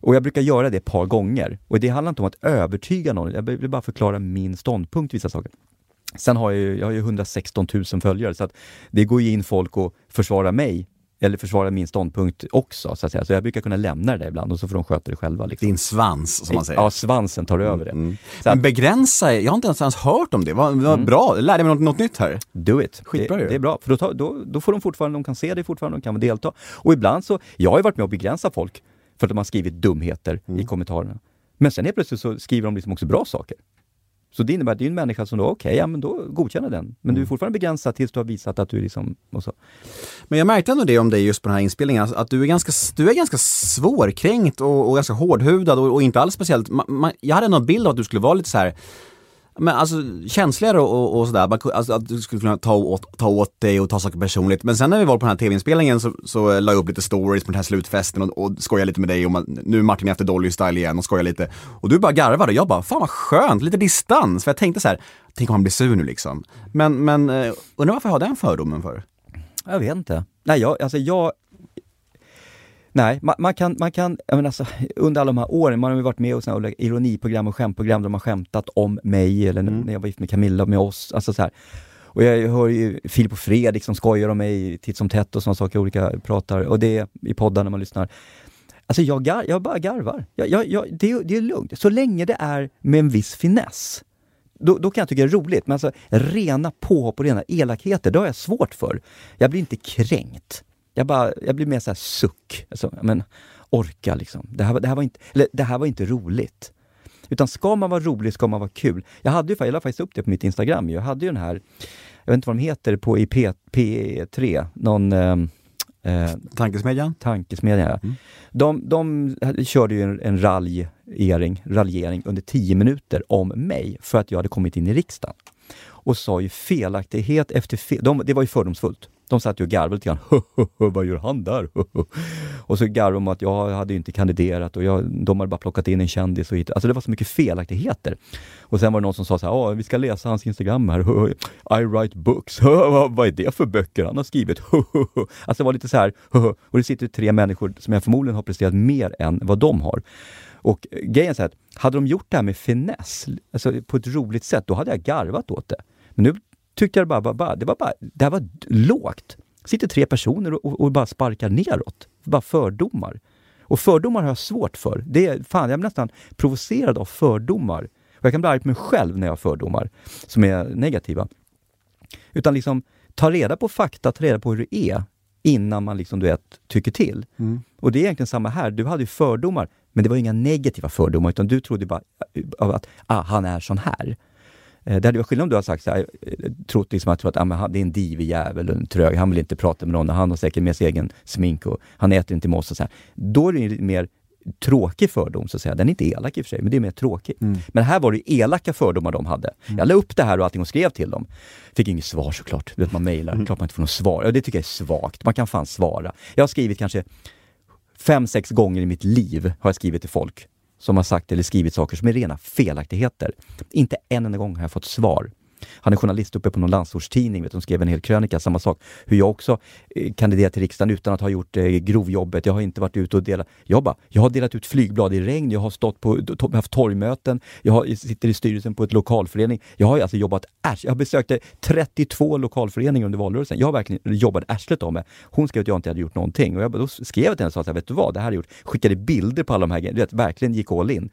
Och jag brukar göra det ett par gånger. Och det handlar inte om att övertyga någon, jag vill bara förklara min ståndpunkt i vissa saker. Sen har jag ju, jag har ju 116 000 följare, så att det går ju in folk och försvarar mig eller försvara min ståndpunkt också. Så, att säga. så jag brukar kunna lämna det där ibland och så får de sköta det själva. Liksom. Din svans, som man säger. Ja, svansen tar över det. Mm. Men begränsa, jag har inte ens hört om det. Vad, vad mm. bra, jag lärde mig något, något nytt här. Do it. Skitbra det, det är bra, för då, tar, då, då, får de fortfarande, de kan se det fortfarande, de kan delta. Och ibland så, jag har ju varit med och begränsat folk för att de har skrivit dumheter mm. i kommentarerna. Men sen helt plötsligt så skriver de liksom också bra saker. Så det innebär att det är en människa som då, okej, okay, ja men då godkänner den. Men mm. du är mm. fortfarande begränsad tills du har visat att du är liksom, och så. Men jag märkte ändå det om dig just på den här inspelningen, att du är ganska, du är ganska svårkränkt och, och ganska hårdhudad och, och, inte alls speciellt, man, man, jag hade en bild av att du skulle vara lite så här men alltså känsligare och, och sådär, alltså, att du skulle kunna ta åt, ta åt dig och ta saker personligt. Men sen när vi var på den här tv-inspelningen så, så eh, la jag upp lite stories på den här slutfesten och, och skojade lite med dig och man, nu är Martin efter Dolly Style igen och skojar lite. Och du bara garvade och jag bara, fan vad skönt, lite distans. För jag tänkte så här, tänk om han blir sur nu liksom. Men, men eh, undrar varför jag har den fördomen för? Jag vet inte. Nej, jag, alltså jag, Nej, man, man, kan, man kan jag alltså, under alla de här åren, man har ju varit med i såna ironiprogram och skämtprogram där man skämtat om mig eller mm. när jag var gift med Camilla, med oss. Alltså så här. Och jag hör ju Filip och Fredrik som skojar om mig titt som tätt och sådana saker, olika pratar, och det i poddar när man lyssnar. Alltså jag, gar, jag bara garvar. Jag, jag, jag, det, det är lugnt, så länge det är med en viss finess. Då, då, kan jag tycka det är roligt, men alltså rena påhopp och rena elakheter, det har jag svårt för. Jag blir inte kränkt. Jag, bara, jag blir mer såhär suck. Alltså, men orka liksom. Det här, det, här var inte, eller, det här var inte roligt. Utan ska man vara rolig ska man vara kul. Jag hade ju jag la faktiskt upp det på mitt Instagram. Jag hade ju den här, jag vet inte vad de heter på i P, P3, någon eh, eh Tankesmedjan? Tankesmedjan, ja. Mm. De, de körde ju en, en raljering, raljering under tio minuter om mig för att jag hade kommit in i riksdagen. Och sa ju felaktighet efter fel. De, det var ju fördomsfullt. De satt ju och garvade lite grann. Vad gör han där? och så garvade de att jag hade inte kandiderat och jag, de hade bara plockat in en kändis och hit. Alltså det var så mycket felaktigheter. Och sen var det någon som sa så här, vi ska läsa hans Instagram här. I write books. Vad är det för böcker han har skrivit? alltså det var lite så här, och det sitter tre människor som jag förmodligen har presterat mer än vad de har. Och grejen är att hade de gjort det här med finess, alltså på ett roligt sätt, då hade jag garvat åt det. Men nu tyckte jag bara, bara, det var bara, det här var lågt. sitter tre personer och, och bara sparkar neråt. Bara fördomar. Och fördomar har jag svårt för. Det är, fan, jag är nästan provocerad av fördomar. Och jag kan bli arg på mig själv när jag har fördomar som är negativa. Utan liksom, ta reda på fakta, ta reda på hur det är innan man liksom, du vet, tycker till. Mm. Och det är egentligen samma här. Du hade ju fördomar, men det var inga negativa fördomar, utan du trodde bara att ah, han är sån här. Eh, det hade varit skillnad om du hade sagt så här, eh, trott liksom att, att ah, det är en divig jävel, en trög, han vill inte prata med någon, han har säkert med sig egen smink och han äter inte med oss. Och så här. Då är det mer tråkig fördom, så att säga. Den är inte elak i och för sig, men det är mer tråkig. Mm. Men här var det elaka fördomar de hade. Mm. Jag la upp det här och allting och skrev till dem. Fick inget svar såklart. Du vet, man mejlar, mm. klart man inte får något svar. Och det tycker jag är svagt. Man kan fan svara. Jag har skrivit kanske fem, sex gånger i mitt liv har jag skrivit till folk som har sagt eller skrivit saker som är rena felaktigheter. Inte en enda gång har jag fått svar. Han är journalist uppe på någon landsortstidning, vet, som skrev en hel krönika, samma sak. Hur jag också eh, till riksdagen utan att ha gjort eh, grovjobbet. Jag har inte varit ute och delat. Jag bara, jag har delat ut flygblad i regn, jag har stått på, to, haft torgmöten, jag, har, jag sitter i styrelsen på ett lokalförening. Jag har alltså jobbat ärs, Jag besökte 32 lokalföreningar under valrörelsen. Jag har verkligen jobbat arslet av mig. Hon skrev att jag inte hade gjort någonting och jag, då skrev jag till henne och sa, vet du vad, det här har jag gjort. Skickade bilder på alla de här grejerna, verkligen gick all in.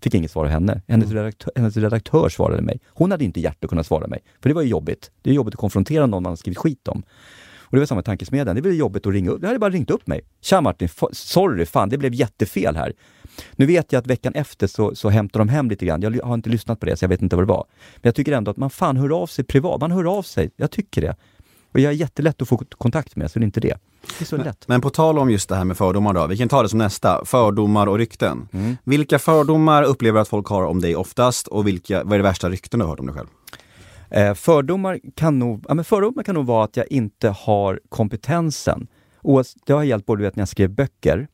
Fick inget svar av henne. Hennes, mm. redaktör, hennes redaktör svarade mig. Hon hade inte hjärta att kunna svara mig. För det var ju jobbigt. Det är jobbigt att konfrontera någon man har skrivit skit om. Och det var samma tankesmedjan. Det blev jobbigt att ringa upp. Jag hade bara ringt upp mig. Tja Martin, sorry, fan det blev jättefel här. Nu vet jag att veckan efter så, så hämtar de hem lite grann. Jag har inte lyssnat på det, så jag vet inte vad det var. Men jag tycker ändå att man fan hör av sig privat. Man hör av sig. Jag tycker det. Och jag är jättelätt att få kontakt med, så det är inte det. Det är så Men, lätt. men på tal om just det här med fördomar då, vi kan ta det som nästa. Fördomar och rykten. Mm. Vilka fördomar upplever att folk har om dig oftast och vilka, vad är det värsta rykten du har hört om dig själv? Eh, fördomar, kan nog, ja, men fördomar kan nog vara att jag inte har kompetensen. Och det har gällt både vet, när jag skrev böcker.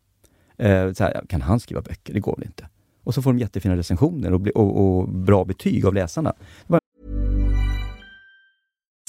Eh, så här, kan han skriva böcker? Det går väl inte? Och så får de jättefina recensioner och, bli, och, och bra betyg av läsarna.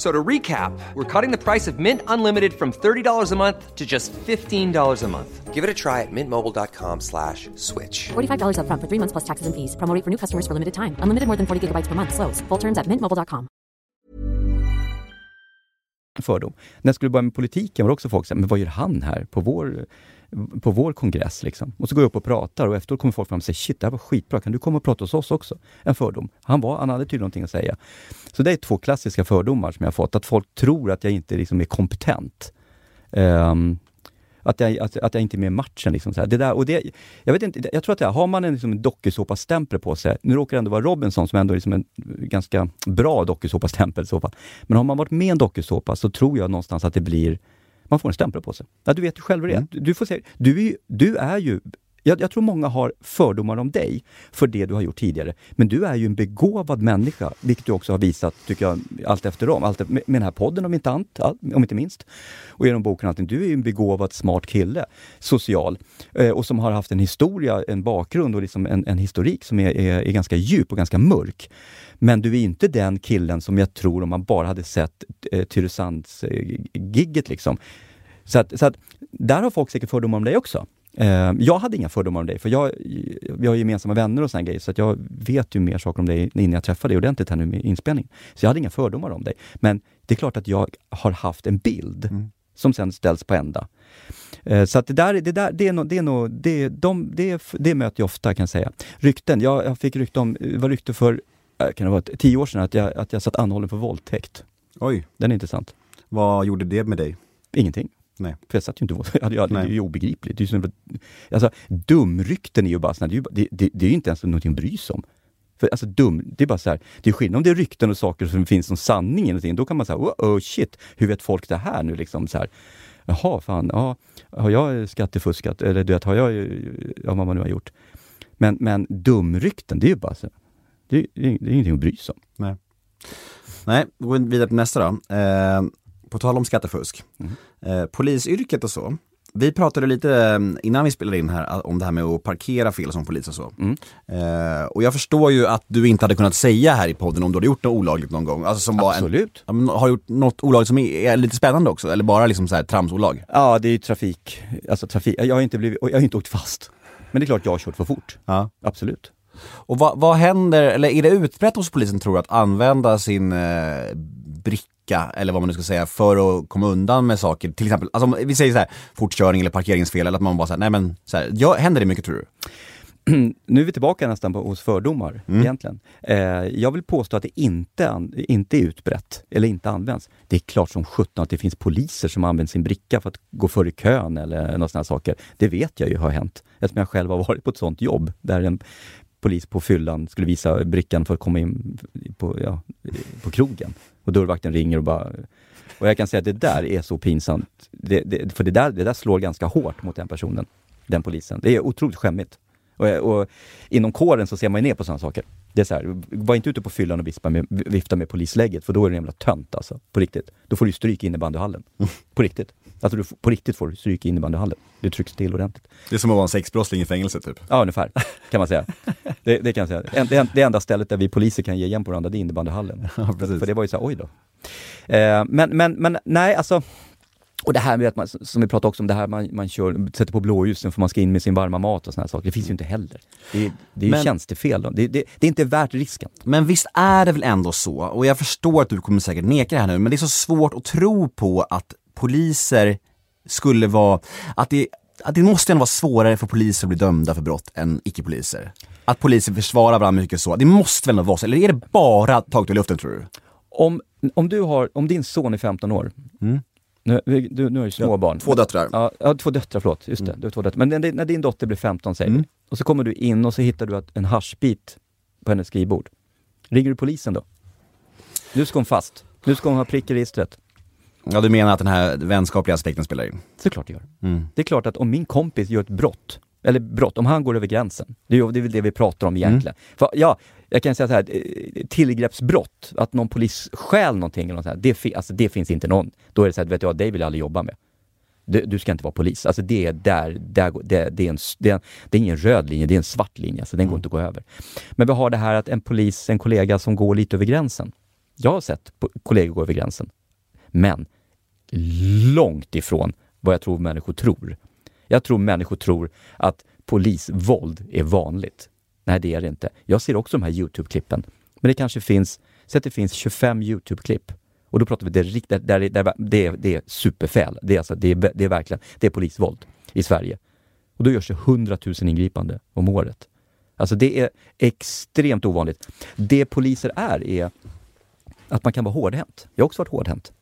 F- So to recap, we're cutting the price of Mint Unlimited from $30 a month to just $15 a month. Give it a try at mintmobile.com slash switch. $45 upfront for three months plus taxes and fees. Promo for new customers for limited time. Unlimited more than 40 gigabytes per month. Slows. Full terms at mintmobile.com. fördom. När jag skulle börja med politiken var också folk som men vad gör han här på vår, på vår kongress? Liksom? Och så går jag upp och pratar och efteråt kommer folk fram och säger shit, det här var skitbra, kan du komma och prata hos oss också? En fördom. Han, var, han hade tydligen någonting att säga. Så det är två klassiska fördomar som jag har fått, att folk tror att jag inte liksom är kompetent. Um, att jag, att, att jag inte är med i matchen. Liksom, så här. Det där, och det, jag, vet inte, jag tror att det, har man en, liksom, en dokusåpastämpel på sig, nu råkar det ändå vara Robinson som ändå är liksom en ganska bra dokusåpastämpel i så fall. Men har man varit med i en dokusåpa så tror jag någonstans att det blir man får en stämpel på sig. Ja, du vet ju själv hur det är. Du, får se, du, är du är ju jag, jag tror många har fördomar om dig för det du har gjort tidigare. Men du är ju en begåvad människa, vilket du också har visat, tycker jag, allt efterom. Allt, med, med den här podden om inte, annat, om inte minst. Och genom boken allting. Du är ju en begåvad, smart kille, social. Eh, och som har haft en historia, en bakgrund och liksom en, en historik som är, är, är ganska djup och ganska mörk. Men du är inte den killen som jag tror om man bara hade sett eh, Tyresands-gigget eh, liksom. Så att, så att där har folk säkert fördomar om dig också. Eh, jag hade inga fördomar om dig, för jag, vi har gemensamma vänner och såna grejer, så jag vet ju mer saker om dig innan jag träffade dig ordentligt här nu med inspelning. Så jag hade inga fördomar om dig. Men det är klart att jag har haft en bild Mm. som sen ställs på ända. Eh, så att det där, det där det är nog, det är nog, det, de, det, det möter jag ofta kan jag säga. Rykten, jag, jag fick rykte om, det var rykte för, eh, kan det vara tio år sedan, att jag, att jag satt anhållen för våldtäkt. Oj, Den är intressant. vad gjorde det med dig? Ingenting. Nej. För jag satt ju inte jag hade, Det är ju obegripligt. Det är, ju så, alltså, dumrykten är ju bara såna, det, är ju bara- det, det, är ju inte ens någonting att bry sig om. För alltså dum, det är bara så här, det är skillnad om det är rykten och saker som finns som sanning i någonting. Då kan man säga, oh, oh shit, hur vet folk det här nu liksom? Så här, Jaha, fan, ja, har jag skattefuskat? Eller du vet, har jag, ja vad man nu har gjort. Men, men dumrykten, det är ju bara så, det är, det det är ingenting att bry sig om. Nej. Nej, då går vi vidare till nästa då. Eh, på tal om skattefusk. Mm. Eh, polisyrket och så. Vi pratade lite eh, innan vi spelade in här om det här med att parkera fel som polis och så. Mm. Eh, och jag förstår ju att du inte hade kunnat säga här i podden om du hade gjort något olagligt någon gång. Alltså som var en, Absolut. ja, men har gjort något olagligt som är, är lite spännande också? Eller bara liksom så här tramsolag? Ja, det är ju trafik. Alltså trafik. Jag har inte, blivit, jag har inte åkt fast. Men det är klart jag har kört för fort. Ja. Absolut. Och vad, vad händer, eller är det utbrett hos polisen tror du att använda sin eh, bricka, eller vad man nu ska säga, för att komma undan med saker? Till exempel, alltså, vi säger så här, fortkörning eller parkeringsfel, eller att man bara säger nej men, så här, ja, händer det mycket tror du? nu är vi tillbaka nästan på, hos fördomar egentligen. Eh, jag vill påstå att det inte, an, inte är utbrett, eller inte används. Det är klart som sjutton att det finns poliser som använder sin bricka för att gå före kön eller några sådana saker. Det vet jag ju har hänt, eftersom jag själv har varit på ett sådant jobb där en polis på fyllan skulle visa brickan för att komma in på, ja, på krogen. Och dörrvakten ringer och bara... Och jag kan säga att det där är så pinsamt. Det, det, för det där, det där slår ganska hårt mot den personen. den polisen. Det är otroligt skämmigt. Och, och inom kåren så ser man ju ner på sådana saker. Det är så här, var inte ute på fyllan och vifta med, vifta med polislägget, för då är du en jävla tönt alltså. På riktigt. Då får du stryk i innebandyhallen. På riktigt. Alltså du, på riktigt får stryk i innebandyhallen. Du trycks till ordentligt. Det är som att vara en sexbrottsling i fängelse typ. Ja, ungefär. Kan man säga. Det, det kan säga. En- Det, det enda stället där vi poliser kan ge igen på varandra, det är innebandyhallen. Ja, precis. För det var ju så här, oj då. Eh, men, men, men nej, alltså. Och det här med att man, som vi pratade också om, det här man, man kör, sätter på blåljusen för man ska in med sin varma mat och såna här saker. Det finns ju inte heller. Det, är- det är ju Men- tjänstefel. Det, det, det är inte värt risken. Men visst är det väl ändå så, och jag förstår att du kommer säkert neka det här nu, men det är så svårt att tro på att poliser skulle vara, att det, att det måste vara svårare för poliser att bli dömda för brott än icke-poliser. Att poliser försvarar varandra mycket så, det måste väl ändå vara så, eller är det bara taget ur luften tror du? Om, om du har, om din son är 15 år, nu, vi- du, nu har ju små barn. Två döttrar. Ja, ja, två döttrar, förlåt. Just det, du har två döttrar. Men när, när din dotter blir 15 säger vi, och så kommer du in och så hittar du en haschbit på hennes skrivbord. Ringer du polisen då? Nu ska hon fast. Nu ska hon ha prick i registret. Ja, du menar att den här vänskapliga aspekten spelar in? Såklart det gör. Mm. Det är klart att om min kompis gör ett brott, eller brott, om han går över gränsen, det är ju det, är väl det vi pratar om egentligen. För, ja, jag kan säga så här, eh, tillgreppsbrott, att någon polis stjäl någonting, eller något sånt här, det, alltså, det finns inte någon. Då är det så här, vet du vad, det vill jag aldrig jobba med. Du, du ska inte vara polis. Alltså det är där, där det, det, är en, det, är, det är ingen röd linje, det är en svart linje, så den går inte att gå över. Men vi har det här att en polis, en kollega som går lite över gränsen. Jag har sett kollegor gå över gränsen. Men långt ifrån vad jag tror människor tror. Jag tror människor tror att polisvåld är vanligt. Nej, det är det inte. Jag ser också de här Youtube-klippen. Men det kanske finns, säg att det finns 25 Youtube-klipp. Och då pratar vi direkt, där, där, där, det, är, det är superfel. Det är, alltså, det, är, det är verkligen det är polisvåld i Sverige. Och då görs det 100 000 ingripande om året. Alltså det är extremt ovanligt. Det poliser är, är att man kan vara hårdhänt. Jag har också varit hårdhänt.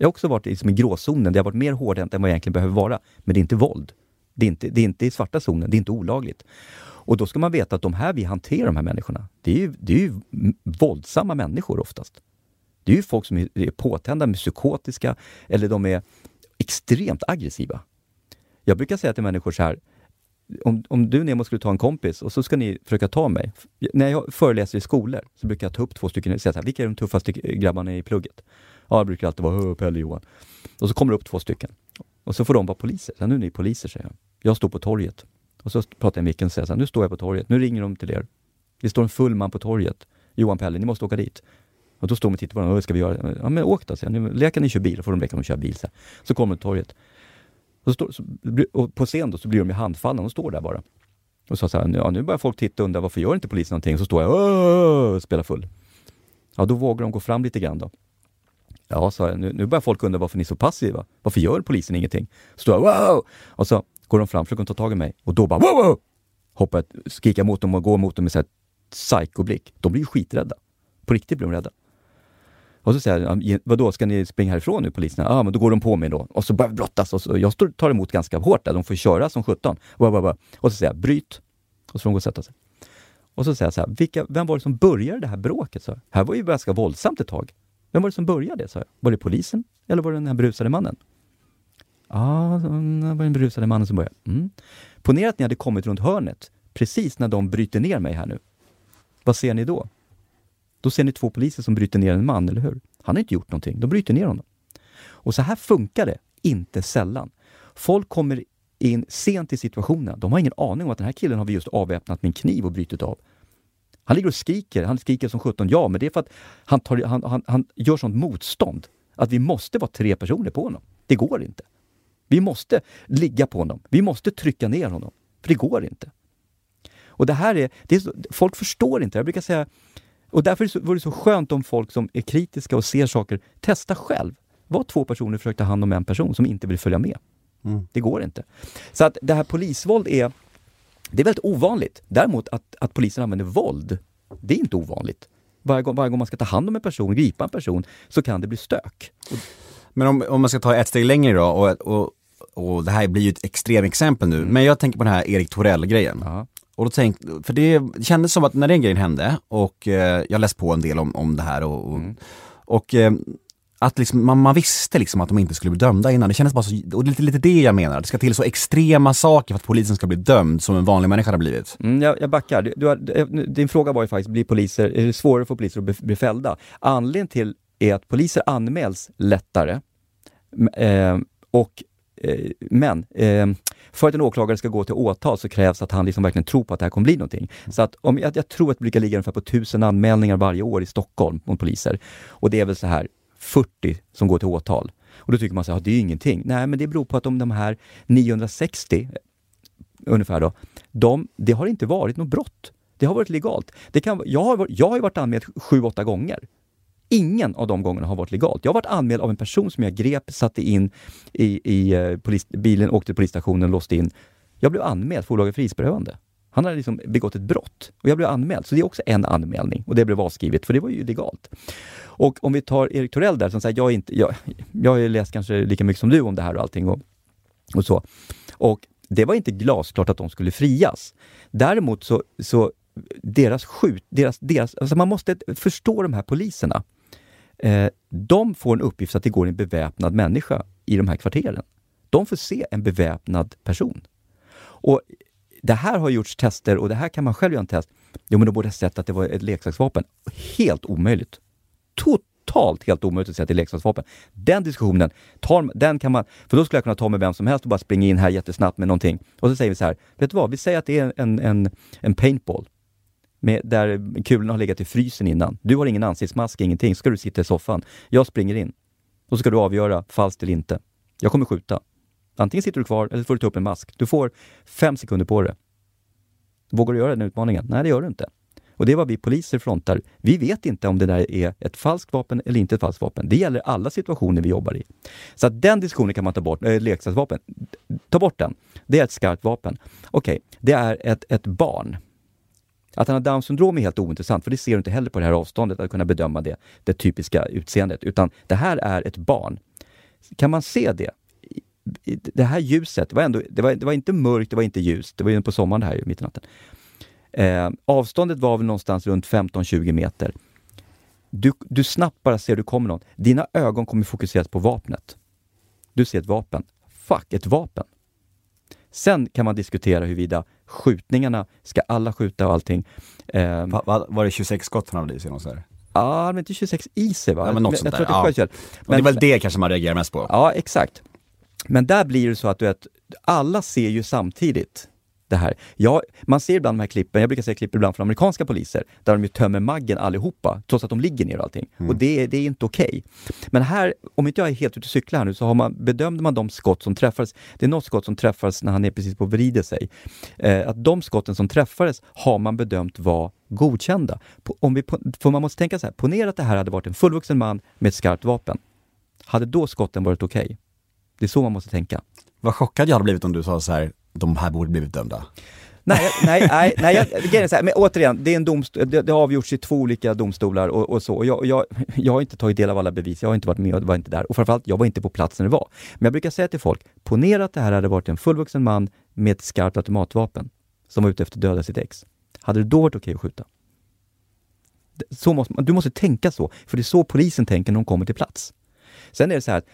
Jag har också varit liksom i gråzonen, det har varit mer hårdhänt än vad jag egentligen behöver vara. Men det är inte våld. Det är inte, det är inte i svarta zonen, det är inte olagligt. Och då ska man veta att de här vi hanterar, de här människorna, det är ju, det är ju våldsamma människor oftast. Det är ju folk som är, påtända, med psykotiska, eller de är extremt aggressiva. Jag brukar säga till människor så här, om, om du Nemo skulle ta en kompis och så ska ni försöka ta mig. När jag föreläser i skolor så brukar jag ta upp två stycken och säga så här, vilka är de tuffaste grabbarna i plugget? Ja, det brukar alltid vara Pelle Johan. Och så kommer det upp två stycken. Och så får de vara poliser. Så här, nu är ni poliser, säger jag. Jag står på torget. Och så pratar jag med micken och säger så här, nu står jag på torget. Nu ringer de till er. Det står en full man på torget. Johan, Pelle, ni måste åka dit. Och då står de och tittar på varandra. Vad ska vi göra? Ja, men åk då, säger jag. Nu ni kör bil, då får de leka att de kör bil. Så, här. så kommer de till torget. Och, så står, så, och på scen då så blir de ju handfallna. De står där bara. Och så sa ja nu börjar folk titta och undra varför gör inte polisen någonting? Och så står jag och spelar full. Ja, då vågar de gå fram lite grann då. Ja, sa jag, nu, nu börjar folk undra varför ni är så passiva. Varför gör polisen ingenting? Så står jag, wow! Och så går de fram, försöker ta tag i mig. Och då bara, wow! wow! Hoppar, jag, skriker mot dem och går mot dem med så här psykoblick. De blir ju skiträdda. På riktigt blir de rädda. Och så säger jag, vadå, ska ni springa härifrån nu poliserna? Ja, men då går de på mig då. Och så börjar vi brottas. Och så, jag tar emot ganska hårt där, de får köra som 17. Wow, wow, wow. Och så säger jag, bryt. Och så får de gå och sätta sig. Och så säger jag så här, vilka, vem var det som började det här bråket? Så här? här var ju ganska våldsamt ett tag. Vem var det som började? sa jag. Var det polisen? Eller var det den här berusade mannen? Ja, det var den berusade mannen som började. Mm. Ponera att ni hade kommit runt hörnet precis när de bryter ner mig här nu. Vad ser ni då? Då ser ni två poliser som bryter ner en man, eller hur? Han har inte gjort någonting. De bryter ner honom. Och så här funkar det inte sällan. Folk kommer in sent i situationen. De har ingen aning om att den här killen har vi just avväpnat med en kniv och brutit av. Han ligger och skriker. Han skriker som 17. Ja, men det är för att han, tar, han, han, han gör sånt motstånd att vi måste vara tre personer på honom. Det går inte. Vi måste ligga på honom. Vi måste trycka ner honom. För det går inte. Och det här är, det är så, folk förstår inte. Jag brukar säga, och därför vore det så skönt om folk som är kritiska och ser saker, testa själv. Var två personer och försök ta hand om en person som inte vill följa med. Det går inte. Så att det här polisvåld är, det är väldigt ovanligt. Däremot att, att polisen använder våld, det är inte ovanligt. Varje gång, varje gång man ska ta hand om en person, gripa en person, så kan det bli stök. Men om, om man ska ta ett steg längre då, och, och, och det här blir ju ett extremexempel nu, men jag tänker på den här Erik Torell-grejen. Ja. Och då tänk, för det kändes som att när den grejen hände, och eh, jag läste på en del om, om det här och, och, och eh, att liksom, man, man visste liksom att de inte skulle bli dömda innan. Det kändes bara så, och det är lite, lite det jag menar. Det ska till så extrema saker för att polisen ska bli dömd som en vanlig människa har blivit. Mm, jag, jag backar. Du, du har, din fråga var ju faktiskt, blir poliser, är det svårare för poliser att bli, bli fällda? Anledningen till är att poliser anmäls lättare. Eh, och, eh, men eh, för att en åklagare ska gå till åtal så krävs att han liksom verkligen tror på att det här kommer bli någonting. Så att om, jag, jag tror att det brukar ligga ungefär på tusen anmälningar varje år i Stockholm mot poliser. Och det är väl så här 40 som går till åtal. Och då tycker man så här, det är ju ingenting. Nej, men det beror på att de, de här 960 eh, ungefär då, de, det har inte varit något brott. Det har varit legalt. Det kan, jag, har, jag har ju varit anmäld sju, åtta gånger. Ingen av de gångerna har varit legalt. Jag har varit anmäld av en person som jag grep, satte in i, i eh, polis, bilen, åkte till polisstationen, låste in. Jag blev anmäld för olaga frihetsberövande. Han hade liksom begått ett brott och jag blev anmäld. Så det är också en anmälning och det blev avskrivet för det var ju legalt. Och om vi tar Erik Torell där som säger, jag, inte, jag, jag har ju läst kanske lika mycket som du om det här och allting och, och så. Och det var inte glasklart att de skulle frias. Däremot så, så deras skjut, deras, deras, alltså man måste förstå de här poliserna. Eh, de får en uppgift att det går en beväpnad människa i de här kvarteren. De får se en beväpnad person. Och det här har gjorts tester och det här kan man själv göra en test. Jo, men de borde ha sett att det var ett leksaksvapen. Helt omöjligt. Totalt helt omöjligt att säga att det är leksaksvapen. Den diskussionen, tar, den kan man, för då skulle jag kunna ta med vem som helst och bara springa in här jättesnabbt med någonting. Och så säger vi så här, vet du vad, vi säger att det är en, en, en paintball. Med, där kulorna har legat i frysen innan. Du har ingen ansiktsmask, ingenting. Så ska du sitta i soffan. Jag springer in. Och så ska du avgöra falskt eller inte. Jag kommer skjuta. Antingen sitter du kvar eller så får du ta upp en mask. Du får fem sekunder på det. Vågar du göra den utmaningen? Nej, det gör du inte. Och det är vad vi poliser frontar. Vi vet inte om det där är ett falskt vapen eller inte ett falskt vapen. Det gäller alla situationer vi jobbar i. Så att den diskussionen kan man ta bort. Äh, leksaksvapen, ta bort den. Det är ett skarpt vapen. Okej, det är ett, ett barn. Att han har Downs syndrom är helt ointressant, för det ser du inte heller på det här avståndet, att kunna bedöma det, det typiska utseendet. Utan det här är ett barn. Kan man se det? Det här ljuset, det var, ändå, det var, det var inte mörkt, det var inte ljust. Det var ju på sommaren det här, mitt i natten. Eh, avståndet var väl någonstans runt 15-20 meter. Du, du snabbt bara ser du kommer någon. Dina ögon kommer fokuseras på vapnet. Du ser ett vapen. Fuck, ett vapen. Sen kan man diskutera huruvida skjutningarna, ska alla skjuta och allting? Eh, Va, va, var det 26 skott han hade i sig? här? Ja, men inte 26 i sig va? Ja, men något jag sånt tror där, ja. Och det är väl det kanske man reagerar mest på? Ja, exakt. Men där blir det så att du vet, alla ser ju samtidigt det här. Ja, man ser ibland de här klippen, jag brukar se klipp ibland från amerikanska poliser, där de ju tömmer maggen allihopa, trots att de ligger ner och allting. Och det, är- det är inte okej. Men här, om inte jag är helt ute och cyklar här nu, så har man, bedömde man de skott som träffades, det är något skott som träffades när han är precis på att vrida sig, eh, att de skotten som träffades har man bedömt var godkända. På, om vi, för man måste tänka så här, ponera att det här hade varit en fullvuxen man med ett skarpt vapen. Hade då skotten varit okej? Det är så man måste tänka. Vad chockad jag hade blivit om du sa så här, de här borde blivit dömda. Nej, jag- nej, nej, nej jag, grejen är så här, men återigen, det, är en domst- det, det har avgjorts i två olika domstolar och, och så. Och jag, och jag, jag har inte tagit del av alla bevis, jag har inte varit med och var inte där. Och framförallt, jag var inte på plats när det var. Men jag brukar säga till folk, ponera att det här hade varit en fullvuxen man med ett skarpt automatvapen som var ute efter att döda sitt ex. Hade det då varit okej att skjuta? Så måste, du måste tänka så, för det är så polisen tänker när de kommer till plats. Sen är det så här att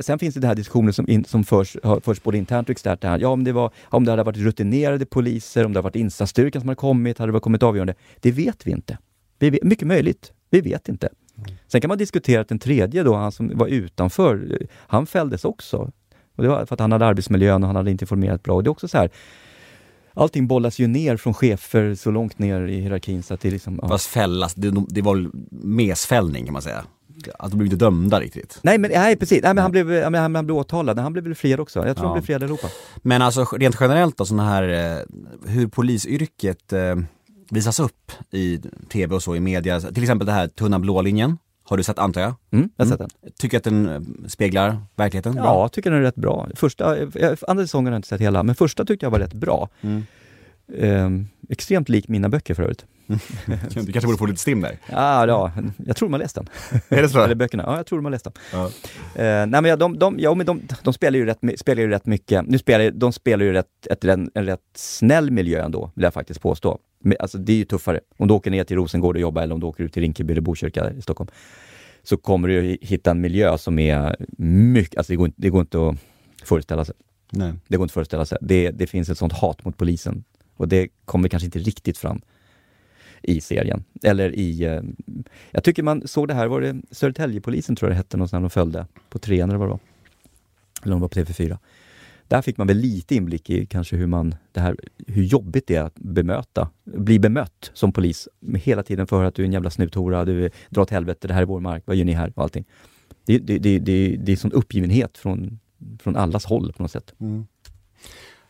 Sen, finns det den här diskussionen som, in, som förs, förs både internt och externt. Här. Ja, om det, var, om det hade varit rutinerade poliser, om det hade varit insatsstyrkan som hade kommit, hade det kommit avgörande. Det vet vi inte. Vi vet, mycket möjligt. Vi vet inte. Sen kan man diskutera att den tredje då, han som var utanför, han fälldes också. Och det var för att han hade arbetsmiljön och han hade inte informerat bra. Och det är också så här, allting bollas ju ner från chefer så långt ner i hierarkin så att det liksom... Ja. Fast fällas, det, det var mesfällning kan man säga. Att de blev inte dömda riktigt. Nej, men, nej precis. Nej, men han, blev, han, han blev åtalad. Han blev väl friad också. Jag tror Ja. han blev friad allihopa. Men alltså rent generellt då, sådana här, eh, hur polisyrket eh, visas upp i tv och så i media. Till exempel det här tunna blå linjen. Har du sett antar jag? Mm, jag har sett den. Tycker att den eh, speglar verkligheten? Ja, Bra. jag tycker den är rätt bra. Första, eh, andra säsongen har jag inte sett hela, men första tyckte jag var rätt bra. Mm. Ehm, extremt lik mina böcker för övrigt. Du kanske borde få lite stim där? Ja, ja, jag tror de har läst den. Är det så? Eller böckerna. Ja, jag tror de har läst dem. Ja. Eh, nej men de, de, ja, men de, de spelar, ju rätt, spelar ju rätt mycket, nu spelar de spelar ju rätt, ett, en, en rätt snäll miljö ändå, vill jag faktiskt påstå. Men, alltså det är ju tuffare om du åker ner till Rosengård och jobbar eller om du åker ut till Rinkeby eller Botkyrka i Stockholm. så kommer du hitta en miljö som är mycket, alltså det går, det går inte att föreställa sig. Nej. Det går inte att föreställa sig. Det, det finns ett sånt hat mot polisen och det kommer kanske inte riktigt fram i serien. Eller i... Eh, jag tycker man såg det här, var det Södertäljepolisen tror jag det hette, någonstans de följde på trean eller vad det var. Eller om det var på TV4. Där fick man väl lite inblick i kanske hur man, det här, hur jobbigt det är att bemöta, bli bemött som polis. Hela tiden för att du är en jävla snuthora, du drar åt helvete, det här är vår mark, vad gör ni här? Och allting. Det, det, det, det, det är sån uppgivenhet från, från allas håll på något sätt. Mm.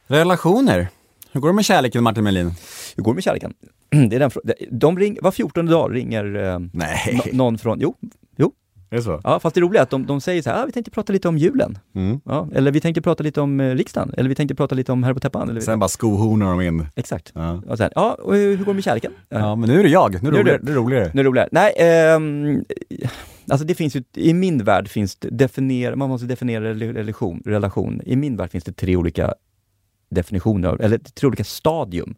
Relationer. Hur går det med kärleken Martin Melin? Hur går det med kärleken? Det är den de ring, var 14 dag ringer eh, Nej. nå- någon från, jo, jo, Är det så? ja, fast det roliga är att de, de säger så här, ah, vi tänkte prata lite om julen. Mm. Ja, eller vi tänkte prata lite om eh, riksdagen, eller vi tänkte prata lite om Herre på täppan. Eller, Sen bara skohornar de in. Exakt. Ja. Och sen, ja, och hur hur går det med kärleken? ja, men nu är det jag. Nu är Nu det det- roligare. Det är roligare. Nu är det roligare. Nej, ehm, alltså det finns ju, i min värld finns det, definiera, man måste definiera rela- relation, relation. I min värld finns det tre olika definitioner, eller tre olika stadium.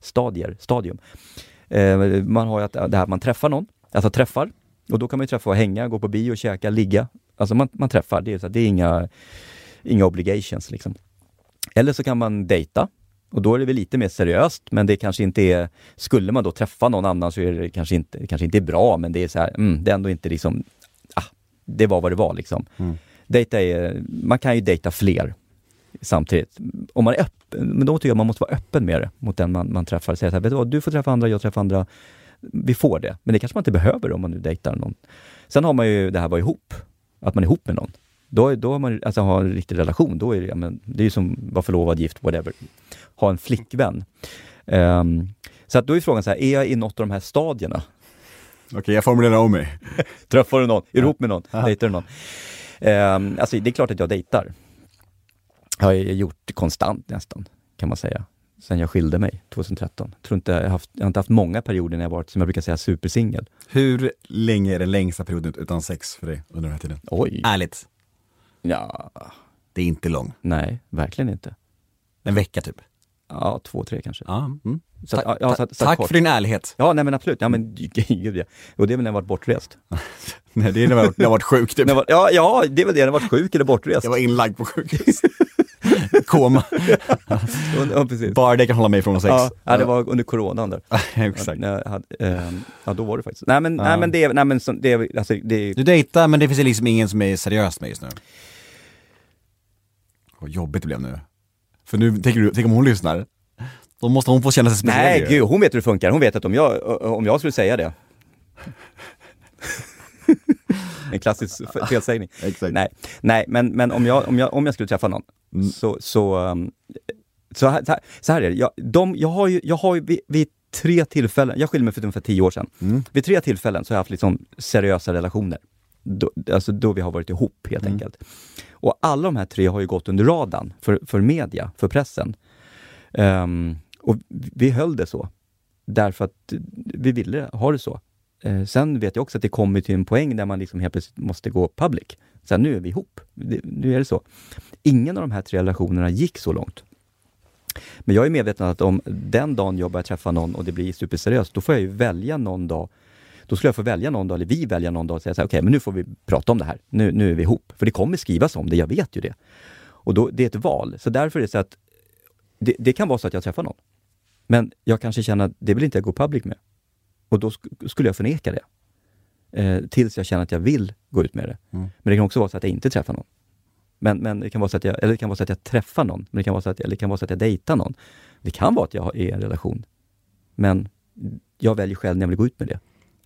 Stadier, stadium. Eh, man har ju att, det här man träffar någon, alltså träffar, och då kan man ju träffa och hänga, gå på bio, käka, ligga. Alltså man, man träffar, det är, så, det är inga, inga obligations liksom. Eller så kan man dejta, och då är det väl lite mer seriöst, men det kanske inte är... Skulle man då träffa någon annan så är det kanske inte, det kanske inte är bra, men det är så här, mm, det är ändå inte liksom... Ah, det var vad det var liksom. Dejta är, man kan ju dejta fler samtidigt. Om man är öppen, men då tycker jag man måste vara öppen med det mot den man, man träffar. Säga så här, vet du vad, du får träffa andra, jag träffar andra. Vi får det, men det kanske man inte behöver om man nu dejtar någon. Sen har man ju det här att vara ihop, att man är ihop med någon. Då, då har man alltså har en riktig relation, då är det, men, det är ju som vara förlovad, gift, whatever. Ha en flickvän. Ehm, så att då är frågan så här, är jag i något av de här stadierna? Okej, jag formulerar om mig. Träffar du någon? Är du ihop med någon? Dejtar du någon? Ehm, alltså det är klart att jag dejtar. Jag har ju gjort konstant nästan, kan man säga. Sen jag skilde mig 2013. Tror inte, jag, har haft, jag har inte haft många perioder när jag varit, som jag brukar säga, supersingel. Hur länge är den längsta perioden utan sex för dig under den här tiden? Oj! Ärligt, Ja, det är inte lång. nej, verkligen inte. En vecka typ. Ja, två, tre kanske. Ja. Mm. Så att, Ta- ja, så att, så att Tack kort. för din ärlighet. Ja, nej men absolut. Ja, men gud ja. Och det är väl när jag varit bortrest. Nej, det är när jag har- när jag varit sjuk typ. Jag var, ja, ja, det är väl det. När jag varit sjuk eller bortrest. Jag var inlagd på sjukhus. Koma. Ja, precis. Bara det kan hålla mig från sex. Ja, ja, det var under coronan där. Exakt. Ja, ehm, ja, då var det faktiskt. Nej men, nej, men det nej men så, det alltså, det Du dejtar men det finns liksom ingen som är seriös med just nu. Vad jobbigt det blev nu. För nu, tänker du, tänk om hon lyssnar. Då måste hon få känna sig speciell Nej gud, hon vet hur det funkar. Hon vet att om jag, om jag skulle säga det. En klassisk felsägning. Exakt. Nej, nej men, men om, jag, om, jag, om jag skulle träffa någon så, så, um, så, här, så här- så här är det. Jag, de, jag har ju, jag har ju vid, vid tre tillfällen, jag skilde mig för ungefär tio år sedan. Vid tre tillfällen så har jag haft liksom seriösa relationer. Då, alltså då vi har varit ihop helt enkelt. Och alla de här tre har ju gått under radarn för, för media, för pressen. Ehm, och vi höll det så. Därför att vi ville ha det så. Eh, sen vet jag också att det kommer till en poäng där man liksom helt plötsligt måste gå public. Sen nu är vi ihop. Det, nu är det så. Ingen av de här tre relationerna gick så långt. Men jag är medveten om att om den dagen jag börjar träffa någon och det blir superseriöst, då får jag ju välja någon dag då skulle jag få välja någon dag, eller vi välja någon dag och säga så här, okej, men nu får vi prata om det här. Nu, nu är vi ihop. För det kommer skrivas om det, jag vet ju det. Och då, det är ett val. Så därför är det så att det, det kan vara så att jag träffar någon. Men jag kanske känner att det vill inte jag gå public med. Och då sk- skulle jag förneka det. Eh, tills jag känner att jag vill gå ut med det. Men det kan också vara så att jag inte träffar någon. Men, men det kan vara så att jag, eller det kan vara så att jag träffar någon, men det kan vara så att, eller det kan vara så att jag dejtar någon. Det kan vara att jag är i en relation. Men jag väljer själv när jag vill gå ut med det.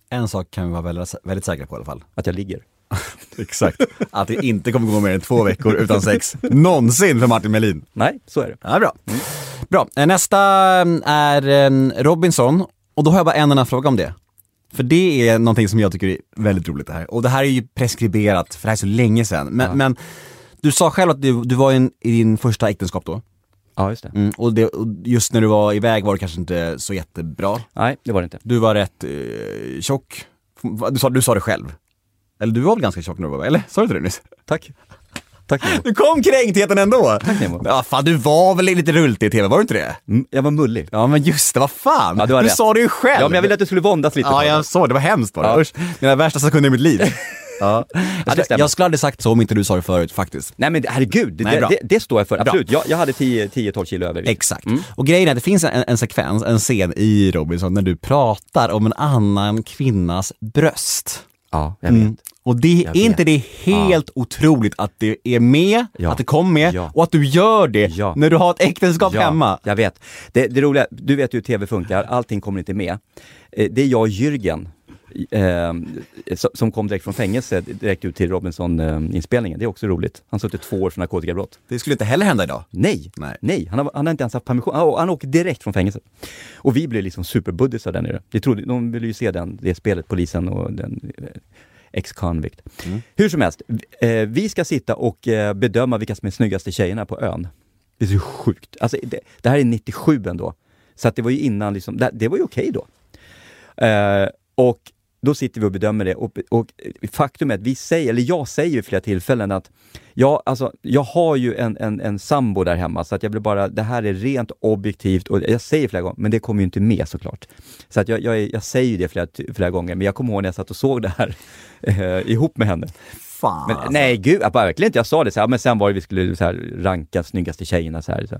En sak kan vi vara väldigt, väldigt säkra på i alla fall. Att jag ligger. Exakt. Att det inte kommer gå mer än två veckor utan sex. Någonsin för Martin Melin. Nej, så är det. Ja, bra. Bra. Eh, Nästa mm, är eh, Robinson. Och då har jag bara en enda fråga om det. För det är någonting som jag tycker är väldigt roligt det här. Och det här är ju preskriberat, för det här är så länge sedan. Men, men du sa själv att du, du var i, en, i din första äktenskap då. Ja, just det. Mm, och, det, och just när du var iväg var det kanske inte så jättebra. Nej, det var det inte. Du var rätt eh, tjock. Du sa, du sa det själv. Eller du var väl ganska tjock när du var eller? Sa du inte det nyss? Tack. Tack Nemo. Du kom kränktheten ändå! Tack, Nemo. Ja, fan du var väl lite rultig i tv, var du inte det? Mm, Jag var mullig. Ja men just det, vad fan! Ja, du du sa det ju själv! Ja, men jag ville att du skulle våndas lite. Ja, jag såg det. var hemskt var det. Ja. Usch, mina värsta sekunder i mitt liv. Ja. Jag, jag skulle aldrig sagt så om inte du sa det förut faktiskt. Nej men herregud, Nej, det, det, det står jag för. Absolut. Jag, jag hade 10-12 kilo över. Exakt. Och grejen är att det finns en, en sekvens, en scen i Robinson när du pratar om en annan kvinnas bröst. Ja, jag vet. Mm. Och det, är inte det helt otroligt att det är med, Ja. att det kom med Ja. och att du gör det Ja. när du har ett äktenskap Ja, hemma? jag vet. Det, det roliga, du vet ju hur tv funkar, allting kommer inte med. Eh, Det är jag och Jürgen, eh, som- kom direkt från fängelse, direkt ut till Robinson-inspelningen. Det är också roligt. Han suttit två år för narkotikabrott. Det skulle inte heller hända idag. Nej, Nej. nej. Han, har, han har inte ens haft permission. Han, han åker direkt från fängelset. Och vi blev liksom superbuddisar där nere. De, trodde, de ville ju se den, det spelet, polisen och den ex-convict. Hur som helst, eh, vi ska sitta och eh, bedöma vilka som är snyggaste tjejerna på ön. Det är så sjukt. Alltså, det, det här är 97 ändå. Så att det var ju innan, liksom, det, det var ju okej då. Eh, och då sitter vi och bedömer det och, och faktum är att vi säger, eller jag säger vid flera tillfällen att jag, alltså, jag har ju en, en, en sambo där hemma så att jag blir bara, det här är rent objektivt och jag säger flera gånger, men det kommer ju inte med såklart. Så att jag, jag, jag säger ju det flera, flera gånger, men jag kommer ihåg när jag satt och såg det här eh, ihop med henne. Fan Men alltså. nej gud, jag verkligen inte. Jag sa det så här, men sen var det vi skulle så här, ranka snyggaste tjejerna så här. Så.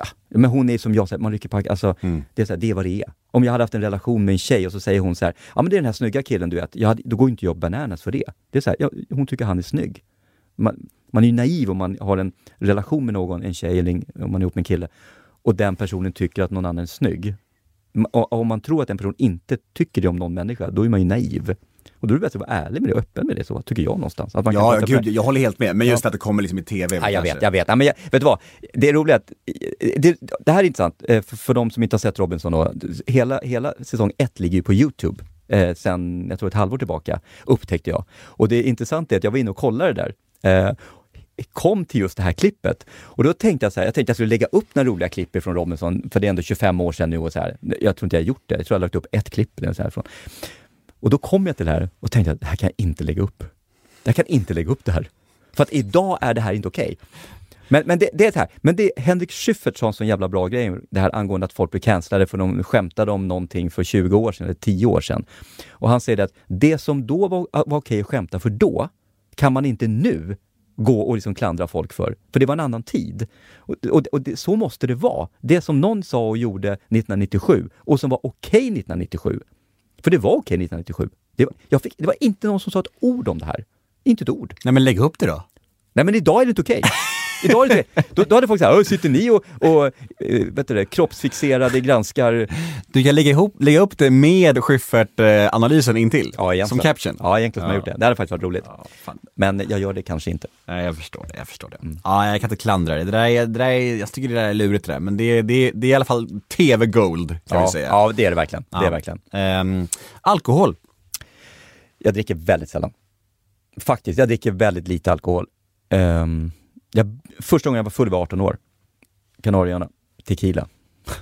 Ah, Men hon är som jag, så här, man rycker på alltså, det, är så här, det är vad det är. Om jag hade haft en relation med en tjej och så säger hon så här, ja men det är den här snygga killen du vet, jag hade, då går inte jag bananas för det. Det är så här, ja, hon tycker han är snygg. Man, man är ju naiv om man har en relation med någon, en tjej eller en- om man är ihop med en kille, och den personen tycker att någon annan är snygg. Om man tror att en person inte tycker det om någon människa, då är man ju naiv. Och då är det bättre att vara ärlig med det och öppen med det, så tycker jag någonstans. Att man kan Ja, prata gud, med- jag håller helt med. Men just Ja. att det kommer liksom i tv. Ja, jag kanske. vet, jag vet. Ja, men jag, vet du vad? Det är roligt att, det, det här är intressant eh, för, för de som inte har sett Robinson. Då, hela, hela säsong ett ligger ju på Youtube. Eh, sen, jag tror ett halvår tillbaka, upptäckte jag. Och det intressanta är att jag var inne och kollade där. Eh, kom till just det här klippet. Och då tänkte jag så här, jag tänkte jag skulle lägga upp några roliga klipp från Robinson, för det är ändå 25 år sedan nu och så här. Jag tror inte jag har gjort det, jag tror jag har lagt upp ett klipp så här från. Och då kom jag till det här och tänkte att det här kan jag inte lägga upp. Jag kan inte lägga upp det här. För att idag är det här inte okej. Men, men det, det är det här. Men det, Henrik Schyffert sa en sån jävla bra grej, det här angående att folk blir cancellade för de skämtade om någonting för 20 år sedan, eller 10 år sedan. Och han säger det att det som då var, var okej att skämta för då, kan man inte nu gå och liksom klandra folk för. För det var en annan tid. Och, och, och det, så måste det vara. Det som någon sa och gjorde 1997 och som var okej 1997. För det var okej 1997. Det var, fick, det var inte någon som sa ett ord om det här. Inte ett ord. Nej men lägg upp det då. Nej men idag är det inte okej. Idag är det inte. Då, då hade folk "Åh, sitter ni och, och eh, vet du det, kroppsfixerade granskar... Du kan lägga, ihop, lägga upp det med Schyffert-analysen intill. Ja, egentligen. Som caption. Ja, egentligen som jag Ja. gjort det. Det hade faktiskt varit roligt. fan. Men jag gör det kanske inte. Nej, jag förstår det. Jag förstår det. Ja, jag kan inte klandra det. Det där är, det där är, jag tycker det där är lurigt det där. Men det, det, det är i alla fall TV-gold, kan vi Ja, säga. ja, det är det verkligen. Det är Ja. verkligen. Ehm, alkohol. Jag dricker väldigt sällan. Faktiskt, jag dricker väldigt lite alkohol. Ehm, jag, första gången jag var full var 18 år. Kanarieöarna. Tequila.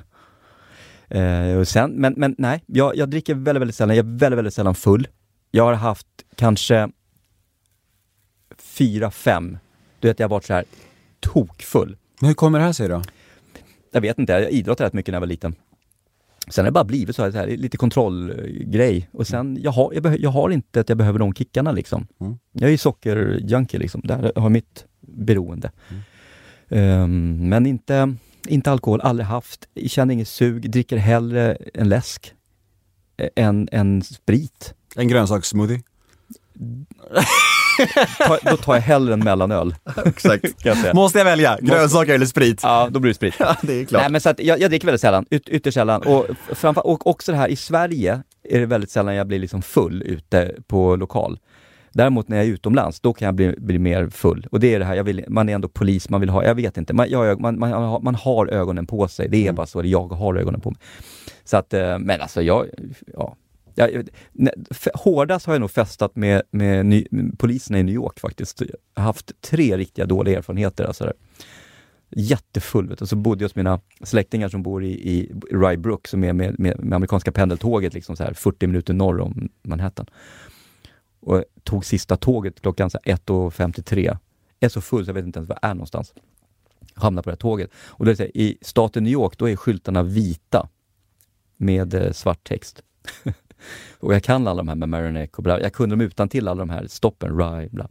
Eh, och sen, men, men nej, jag, jag dricker väldigt, väldigt sällan. Jag är väldigt, väldigt sällan full. Jag har haft kanske fyra, fem. Du vet, jag har varit så här tokfull. Men hur kommer det här sig då? Jag vet inte, jag idrottade rätt mycket när jag var liten. Sen har det bara blivit så här, så här lite kontrollgrej. Och sen, jag har, jag, jag har inte att jag behöver de kickarna liksom. Mm. Jag är ju sockerjunkie liksom, där har mitt beroende. Ehm, men inte, inte alkohol, aldrig haft. Känner inget sug, dricker hellre en läsk än, än sprit. En grönsakssmoothie? Ta, då tar jag hellre en mellanöl. Exakt. Jag. Måste jag välja? Grönsaker eller sprit? Ja, då blir det sprit. Ja, det är klart. Nej men så att jag, jag dricker väldigt sällan, yt, ytterst sällan. Och, framför, och också det här, i Sverige är det väldigt sällan jag blir liksom full ute på lokal. Däremot när jag är utomlands, då kan jag bli, bli mer full. Och det är det här, jag vill, man är ändå polis, man vill ha, jag vet inte, man, jag, man, man, har, man har ögonen på sig. Det är bara så, jag har ögonen på mig. Så att, eh, men alltså jag, ja. Jag, hårdast har jag nog festat med, med, ny, med poliserna i New York faktiskt. Jag har haft tre riktiga dåliga erfarenheter. Alltså där. Jättefull, vet du. Och så bodde jag hos mina släktingar som bor i, i Rye Brook, som är med, med, med amerikanska pendeltåget, liksom så här 40 minuter norr om Manhattan. Och tog sista tåget klockan 1.53. är så full så jag vet inte ens var jag är någonstans. Hamnar på det här tåget. Och då är det så här, I staten New York, då är skyltarna vita med eh, svart text. och jag kan alla de här med Maroneck och bla. Jag kunde dem utan till alla de här stoppen, Rye, bla.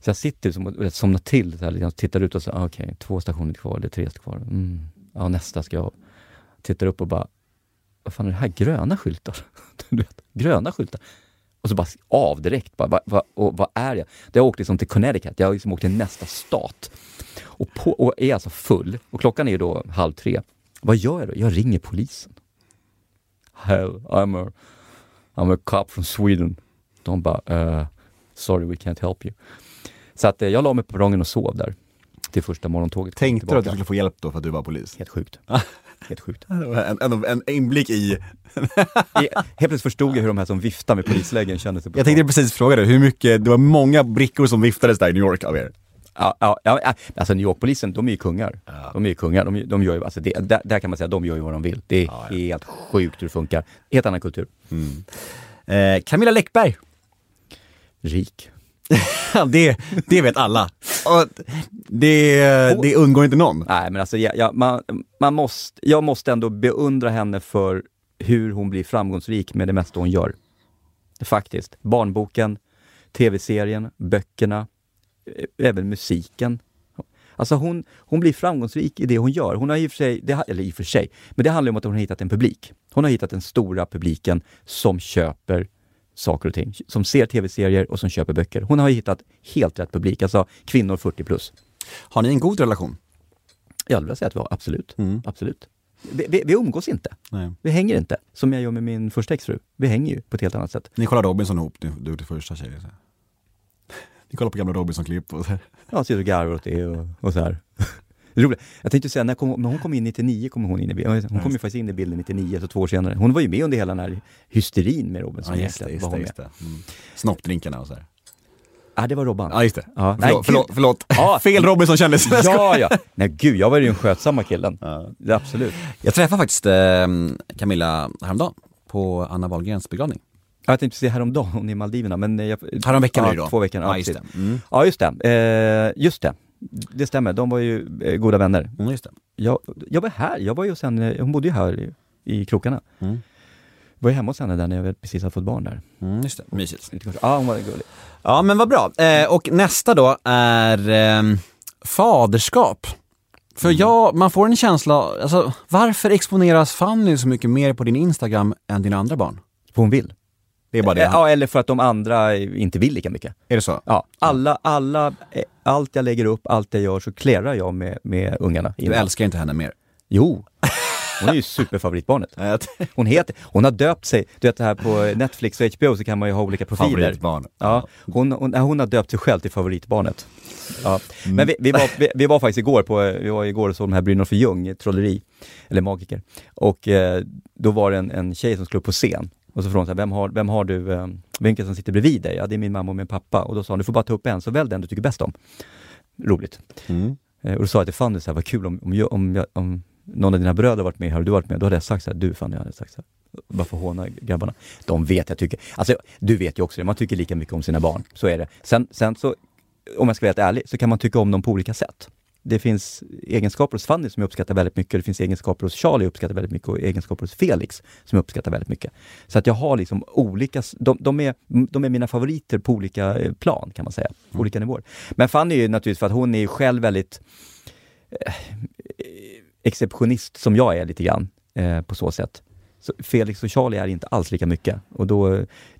Så jag sitter som och somnar till, så här, liksom, tittar ut och så, ah, okej, okay, två stationer kvar, eller tre kvar. Mm. Ja, nästa ska jag Tittar upp och bara, vad fan är det här? Gröna skyltar? gröna skyltar? Och så bara av direkt. Bara, va, va, och vad är jag? Jag åkte liksom till Connecticut, jag har liksom åkt till nästa stat. Och, på, och är alltså full. Och klockan är ju då halv tre. Vad gör jag då? Jag ringer polisen. Hell, I'm a, I'm a cop from Sweden. De bara, uh, sorry we can't help you. Så att eh, jag la mig på perrongen och sov där. Till första morgontåget. Tänkte du att du skulle få hjälp då för att du var polis? Helt sjukt. Helt sjukt. En, en, en inblick i... Helt plötsligt förstod jag hur de här som viftar med polislägen kände sig. Jag tänkte precis fråga dig, hur mycket, det var många brickor som viftades där i New York av er? Ja, ja, ja, alltså New York-polisen, de är ju kungar. Ja. De är ju kungar. De, de gör ju, alltså det, där, där, kan man säga, de gör ju vad de vill. Det är ja, ja. helt sjukt hur det funkar. Helt annan kultur. Mm. Eh, Camilla Läckberg. Rik. det, det vet alla. det, det undgår inte någon. Nej, men alltså jag, jag, man, man måste, jag måste ändå beundra henne för hur hon blir framgångsrik med det mesta hon gör. Faktiskt. Barnboken, tv-serien, böckerna, eh, även musiken. Alltså hon, hon blir framgångsrik i det hon gör. Hon har i och för sig, det, eller i och för sig, men det handlar om att hon har hittat en publik. Hon har hittat den stora publiken som köper saker och ting. Som ser tv-serier och som köper böcker. Hon har hittat helt rätt publik, alltså kvinnor 40 plus. Har ni en god relation? Jag skulle säga att vi har, absolut. Mm. absolut. Vi, vi, vi umgås inte. Nej. Vi hänger inte, som jag gör med min första exfru. Vi hänger ju på ett helt annat sätt. Ni kollar Robinson ihop, du, du din första tjej? Så. Ni kollar på gamla Robinson-klipp och så här. Ja, sitter och garvar åt det och, och så här. Roligt. Jag tänkte säga, när, kom, när hon kom in 99 kom hon in i bilden. Hon kom ju faktiskt in i bilden 99, så två år senare. Hon var ju med under hela den här hysterin med Robinson. Ja, just det. Just det, just det. Mm. Snoppdrinkarna och så här. Ja, det var Robban. Ja, just det. Ja. Förlåt, Nej, förlåt, förlåt. Ja. Fel Robinson kändes Ja, ja. Nej, gud, jag var ju den skötsamma killen. Ja. Absolut. Jag träffade faktiskt eh, Camilla häromdagen på Anna Wahlgrens begravning. Ja, jag tänkte säga häromdagen, hon är i Maldiverna, men... Jag, Häromveckan ja, det då? Två veckor, ja, just det. Mm. Ja, just det. Eh, just det. Det stämmer, de var ju eh, goda vänner. Mm, just det. Jag, jag var här, jag var ju hos henne, hon bodde ju här i, i krokarna. Mm. Var ju hemma hos henne där när jag precis hade fått barn där. Mm, just det, mysigt. Ja, hon var gullig. Ja, men vad bra. Eh, och nästa då är eh, faderskap. För mm. ja, man får en känsla, alltså varför exponeras Fanny så mycket mer på din Instagram än dina andra barn? För hon vill. Det är bara det? Ja, eller för att de andra inte vill lika mycket. Är det så? Ja. Alla, alla, eh, allt jag lägger upp, allt jag gör så klärar jag med, med ungarna. Du älskar inte henne mer? Jo. Hon är ju superfavoritbarnet. Hon heter, hon har döpt sig, du vet det här på Netflix och HBO så kan man ju ha olika profiler. Favoritbarn. Ja, hon, hon, hon har döpt sig själv till favoritbarnet. Ja. Men vi, vi, var, vi, vi, var faktiskt igår på, vi var igår och såg de här Brynolf Ljung, trolleri, eller magiker. Och eh, då var det en, en tjej som skulle upp på scen och så frågade hon, vem har, vem har du, eh, vilka som sitter bredvid dig? Ja, det är min mamma och min pappa. Och då sa hon, du får bara ta upp en, så välj den du tycker bäst om. Roligt. Mm. Eh, och då sa jag till Fanny, så här, vad kul om, om, jag, om, jag, om någon av dina bröder varit med här och du varit med, då hade jag sagt så här, du Fanny, jag hade sagt så här, bara för att håna grabbarna. De vet jag tycker, alltså du vet ju också det, man tycker lika mycket om sina barn, så är det. Sen, sen så, om jag ska vara helt ärlig, så kan man tycka om dem på olika sätt det finns egenskaper hos Fanny som jag uppskattar väldigt mycket. Det finns egenskaper hos Charlie jag uppskattar väldigt mycket och egenskaper hos Felix som jag uppskattar väldigt mycket. Så att jag har liksom olika, de, de, är, de är mina favoriter på olika eh, plan kan man säga, mm. olika nivåer. Men Fanny är ju naturligtvis för att hon är själv väldigt eh, exceptionist som jag är lite grann eh, på så sätt. Så Felix och Charlie är inte alls lika mycket. Och då,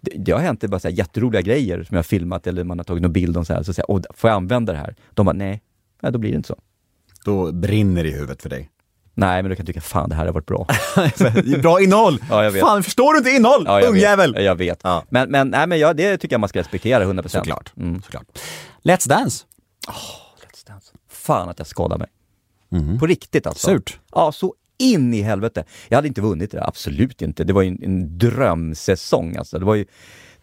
det, det har hänt bara så här jätteroliga grejer som jag har filmat eller man har tagit någon bild och så här, så säger jag, får jag använda det här? De bara, nej, nej, då blir det inte så. Då brinner det i huvudet för dig? Nej, men du kan tycka, fan det här har varit bra. bra innehåll! Ja, jag vet. Fan, förstår du inte innehåll? Ja, Ungjävel! Vet. Jag vet. Ja. Men, men, nej, men ja, det tycker jag man ska respektera 100%. Såklart. Mm. Såklart. Let's Dance. Oh, let's Dance. Fan att jag skadade mig. Mm. På riktigt alltså. Surt. Ja, så in i helvete. Jag hade inte vunnit det, absolut inte. Det var ju en, en drömsäsong alltså. Det var ju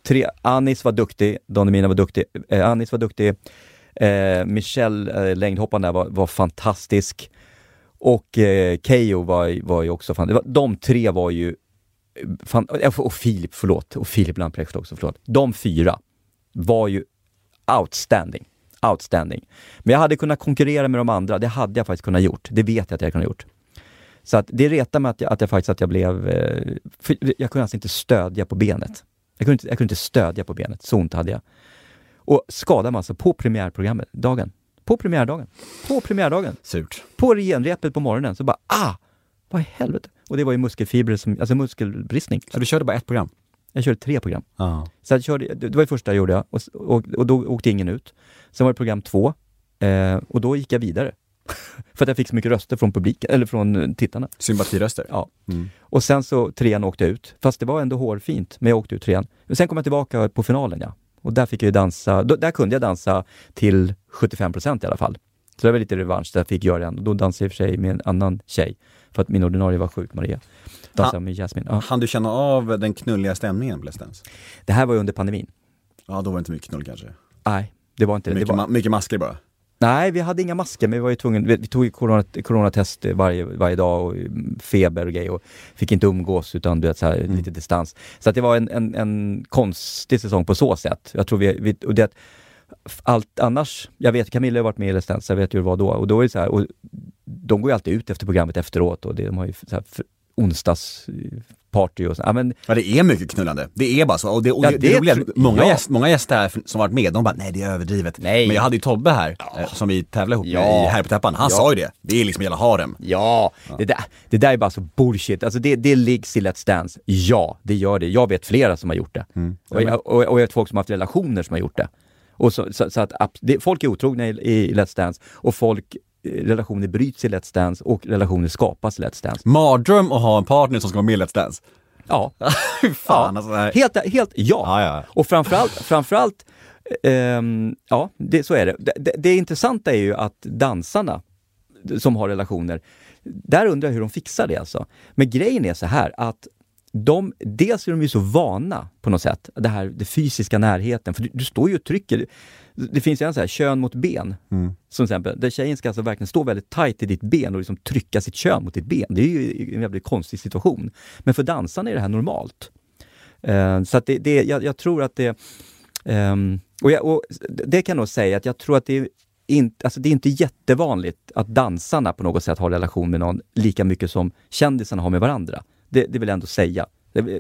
tre, Anis var duktig, Don Emina var duktig, eh, Anis var duktig, Eh, Michelle, eh, längdhopparen där, var, var fantastisk. Och eh, Keyyo var, var ju också fantastisk. De tre var ju... Eh, fan, eh, och Filip, förlåt. Och Filip Lamprecht också, förlåt. De fyra var ju outstanding. outstanding. Men jag hade kunnat konkurrera med de andra, det hade jag faktiskt kunnat gjort. Det vet jag att jag hade kunnat gjort. Så att det retar mig att jag, att jag faktiskt att jag blev... Eh, jag kunde alltså inte stödja på benet. Jag kunde, inte, jag kunde inte stödja på benet, så ont hade jag. Och skadade mig alltså på premiärprogrammet, dagen. På premiärdagen. På premiärdagen. Surt. På genrepet på morgonen så bara ah! Vad i helvete? Och det var ju muskelfibrer, som, alltså muskelbristning. Så du körde bara ett program? Jag körde tre program. Ja. Så jag körde, det var det första jag gjorde och, och, och då åkte ingen ut. Sen var det program två eh, och då gick jag vidare. För att jag fick så mycket röster från publiken, eller från eh, tittarna. Sympatiröster? Ja. Mm. Och sen så trean åkte jag ut. Fast det var ändå hårfint, men jag åkte ut trean. Men sen kom jag tillbaka på finalen ja. Och där fick jag ju dansa, då, där kunde jag dansa till 75 procent i alla fall. Så det var lite revansch, där jag fick göra en. Då dansade jag i och för sig med en annan tjej. För att min ordinarie var sjuk, Maria. Dansade Ha- med Jasmine. Ja. Han du känna av den knulliga stämningen på Let's Dance? Det här var ju under pandemin. Ja, då var det inte mycket knull kanske. Nej, det var inte det. Mycket, det var, ma- mycket masker bara. Nej, vi hade inga masker, men vi var ju tvungna, vi, vi tog ju corona, coronatest varje, varje dag och mm, feber och grejer och fick inte umgås utan du vet, så här, Mm. lite distans. Så att det var en, en, en konstig säsong på så sätt. Jag tror vi, vi och det, allt annars, jag vet Camilla har varit med i Let's Dance, jag vet ju hur det var då. Och då är så här, och de går ju alltid ut efter programmet efteråt och det, de har ju så här, onsdagsparty och så. Ja, men, Ja, det är mycket knullande. Det är bara så. Och det, och Ja, det, det roliga, många, ja. gäst, många gäster här som varit med, de bara nej det är överdrivet. Nej. Men jag hade ju Tobbe här, eh, som vi tävlade ihop Ja. med i Här på täppan. Han Ja. sa ju det. Det är liksom hela harem. Ja, Det, där, det där är bara så bullshit. Alltså det, det liggs i Let's Dance. Ja, det gör det. Jag vet flera som har gjort det. Och, jag, och, och jag vet folk som har haft relationer som har gjort det. Och så, så, så att det, folk är otrogna i, i Let's Dance och folk, relationer bryts i Let's Dance och relationer skapas i Let's Dance. Mardröm att ha en partner som ska vara med i Let's Dance. Ja, fan ja. alltså. helt, helt ja. Ja, ja. Och framförallt, framförallt ehm, ja, det, så är det. Det, det. det intressanta är ju att dansarna som har relationer, där undrar jag hur de fixar det alltså. Men grejen är så här att de, dels är de ju så vana på något sätt, det här det fysiska närheten, för du, du står ju och trycker. Det finns ju en så här kön mot ben, som exempel, där tjejen ska alltså verkligen stå väldigt tight i ditt ben och liksom trycka sitt kön mot ditt ben. Det är ju en jävligt konstig situation. Men för dansarna är det här normalt. Eh, så att det, det, jag, jag tror att det... ehm, och, jag, och det kan jag nog säga att jag tror att det är, inte, alltså det är inte jättevanligt att dansarna på något sätt har relation med någon lika mycket som kändisarna har med varandra. Det, det vill jag ändå säga.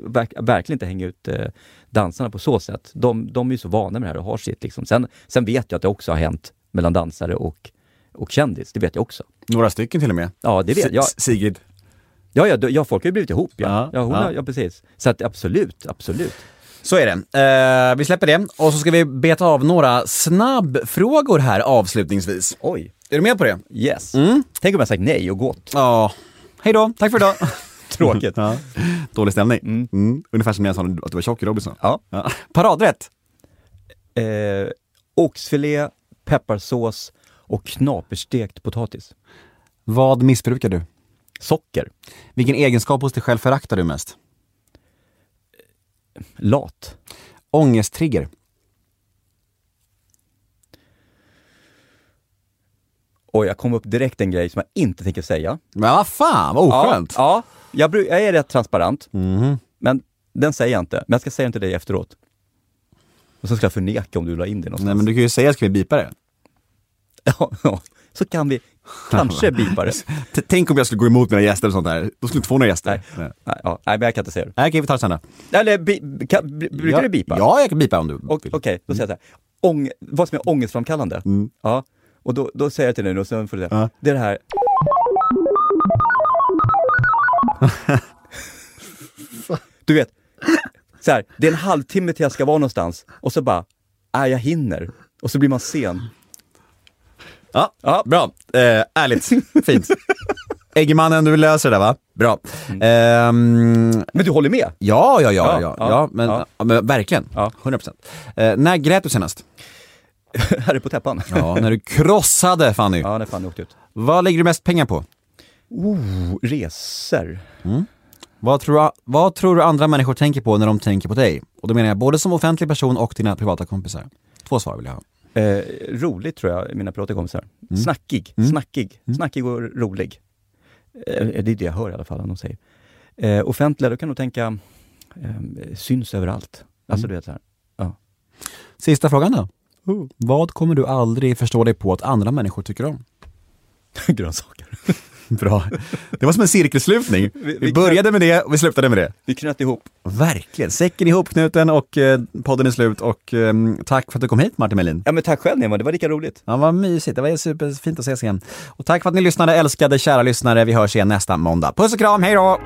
Verk, verkligen inte hänga ut eh, dansarna på så sätt. De, de är ju så vana med det här och har sitt. Liksom. Sen, sen vet jag att det också har hänt mellan dansare och, och kändis. Det vet jag också. Några stycken till och med. Ja, det vet jag. Sigrid. Ja, ja, ja folk har ju blivit ihop. Ja, Ja, ja, hon ja. Har, ja precis. Så att absolut, absolut. Så är det. Eh, vi släpper det och så ska vi beta av några snabbfrågor här avslutningsvis. Oj. Är du med på det? Yes. Tänk om jag sagt nej och gått. Ja. Hej då, tack för idag. Tråkigt. ja. Dålig ställning. Mm. Ungefär som när jag sa att du var tjock i Robinson. Ja. Paradrätt. Eh, oxfilé, pepparsås och knaperstekt potatis. Vad missbrukar du? Socker. Vilken egenskap hos dig själv föraktar du mest? Lat. Ångesttrigger. Och jag kom upp direkt en grej som jag inte tänker säga. Men vad fan, vad oskönt. Ja, ja jag, jag är rätt transparent. Mhm. Men den säger jag inte. Men jag ska säga den till dig efteråt. Och så ska jag förneka om du la in det någonstans. Nej men du kan ju säga, ska vi bipa det? ja, ja, så kan vi kanske bipa det. Tänk om jag skulle gå emot mina gäster och sånt där. Då skulle du inte få några gäster. Nej. Nej. Nej, ja, nej, men jag kan inte säga det. Nej, okej, vi tar det sen då. Eller, bi, kan, brukar ja, du bipa? Ja, jag kan bipa om du vill. Okej, då säger jag så här. Ång, vad som är ångestframkallande. Mm. Ja, och då, då säger jag till dig nu, och sen får du säga. Ja. Det är det här. du vet, så här, det är en halvtimme till jag ska vara någonstans och så bara, nej jag hinner. Och så blir man sen. Ja, Ja. bra. Eh, ärligt. Fint. Eggemannen, du löser det där va? Bra. Ehm, Men du håller med? ja, ja, ja, ja, Ja, ja, ja, men, men verkligen. Ja. 100%. Eh, när grät du senast? här är på täppan. Ja, när du krossade Fanny. ja, när fan jag åkte ut. Vad lägger du mest pengar på? Oh, resor. Vad tror, du, vad tror du andra människor tänker på när de tänker på dig? Och då menar jag både som offentlig person och dina privata kompisar. Två svar vill jag ha. Eh, roligt tror jag, mina privata kompisar. Snackig, snackig, snackig och rolig. Eh, det är det jag hör i alla fall, de säger. Eh, offentliga, då kan du tänka, eh, syns överallt. Alltså du vet så här. Ja. Sista frågan då. Vad kommer du aldrig förstå dig på att andra människor tycker om? Grönsaker. Bra. Det var som en cirkelslutning. Vi började med det och vi slutade med det. Vi knöt ihop. Verkligen. Säcken ihopknuten och eh, podden är slut och eh, tack för att du kom hit Martin Melin. Ja men tack själv Nemo, det var lika roligt. Ja, vad mysigt. Det var superfint att ses igen. Och tack för att ni lyssnade, älskade kära lyssnare. Vi hörs igen nästa måndag. Puss och kram, hej då!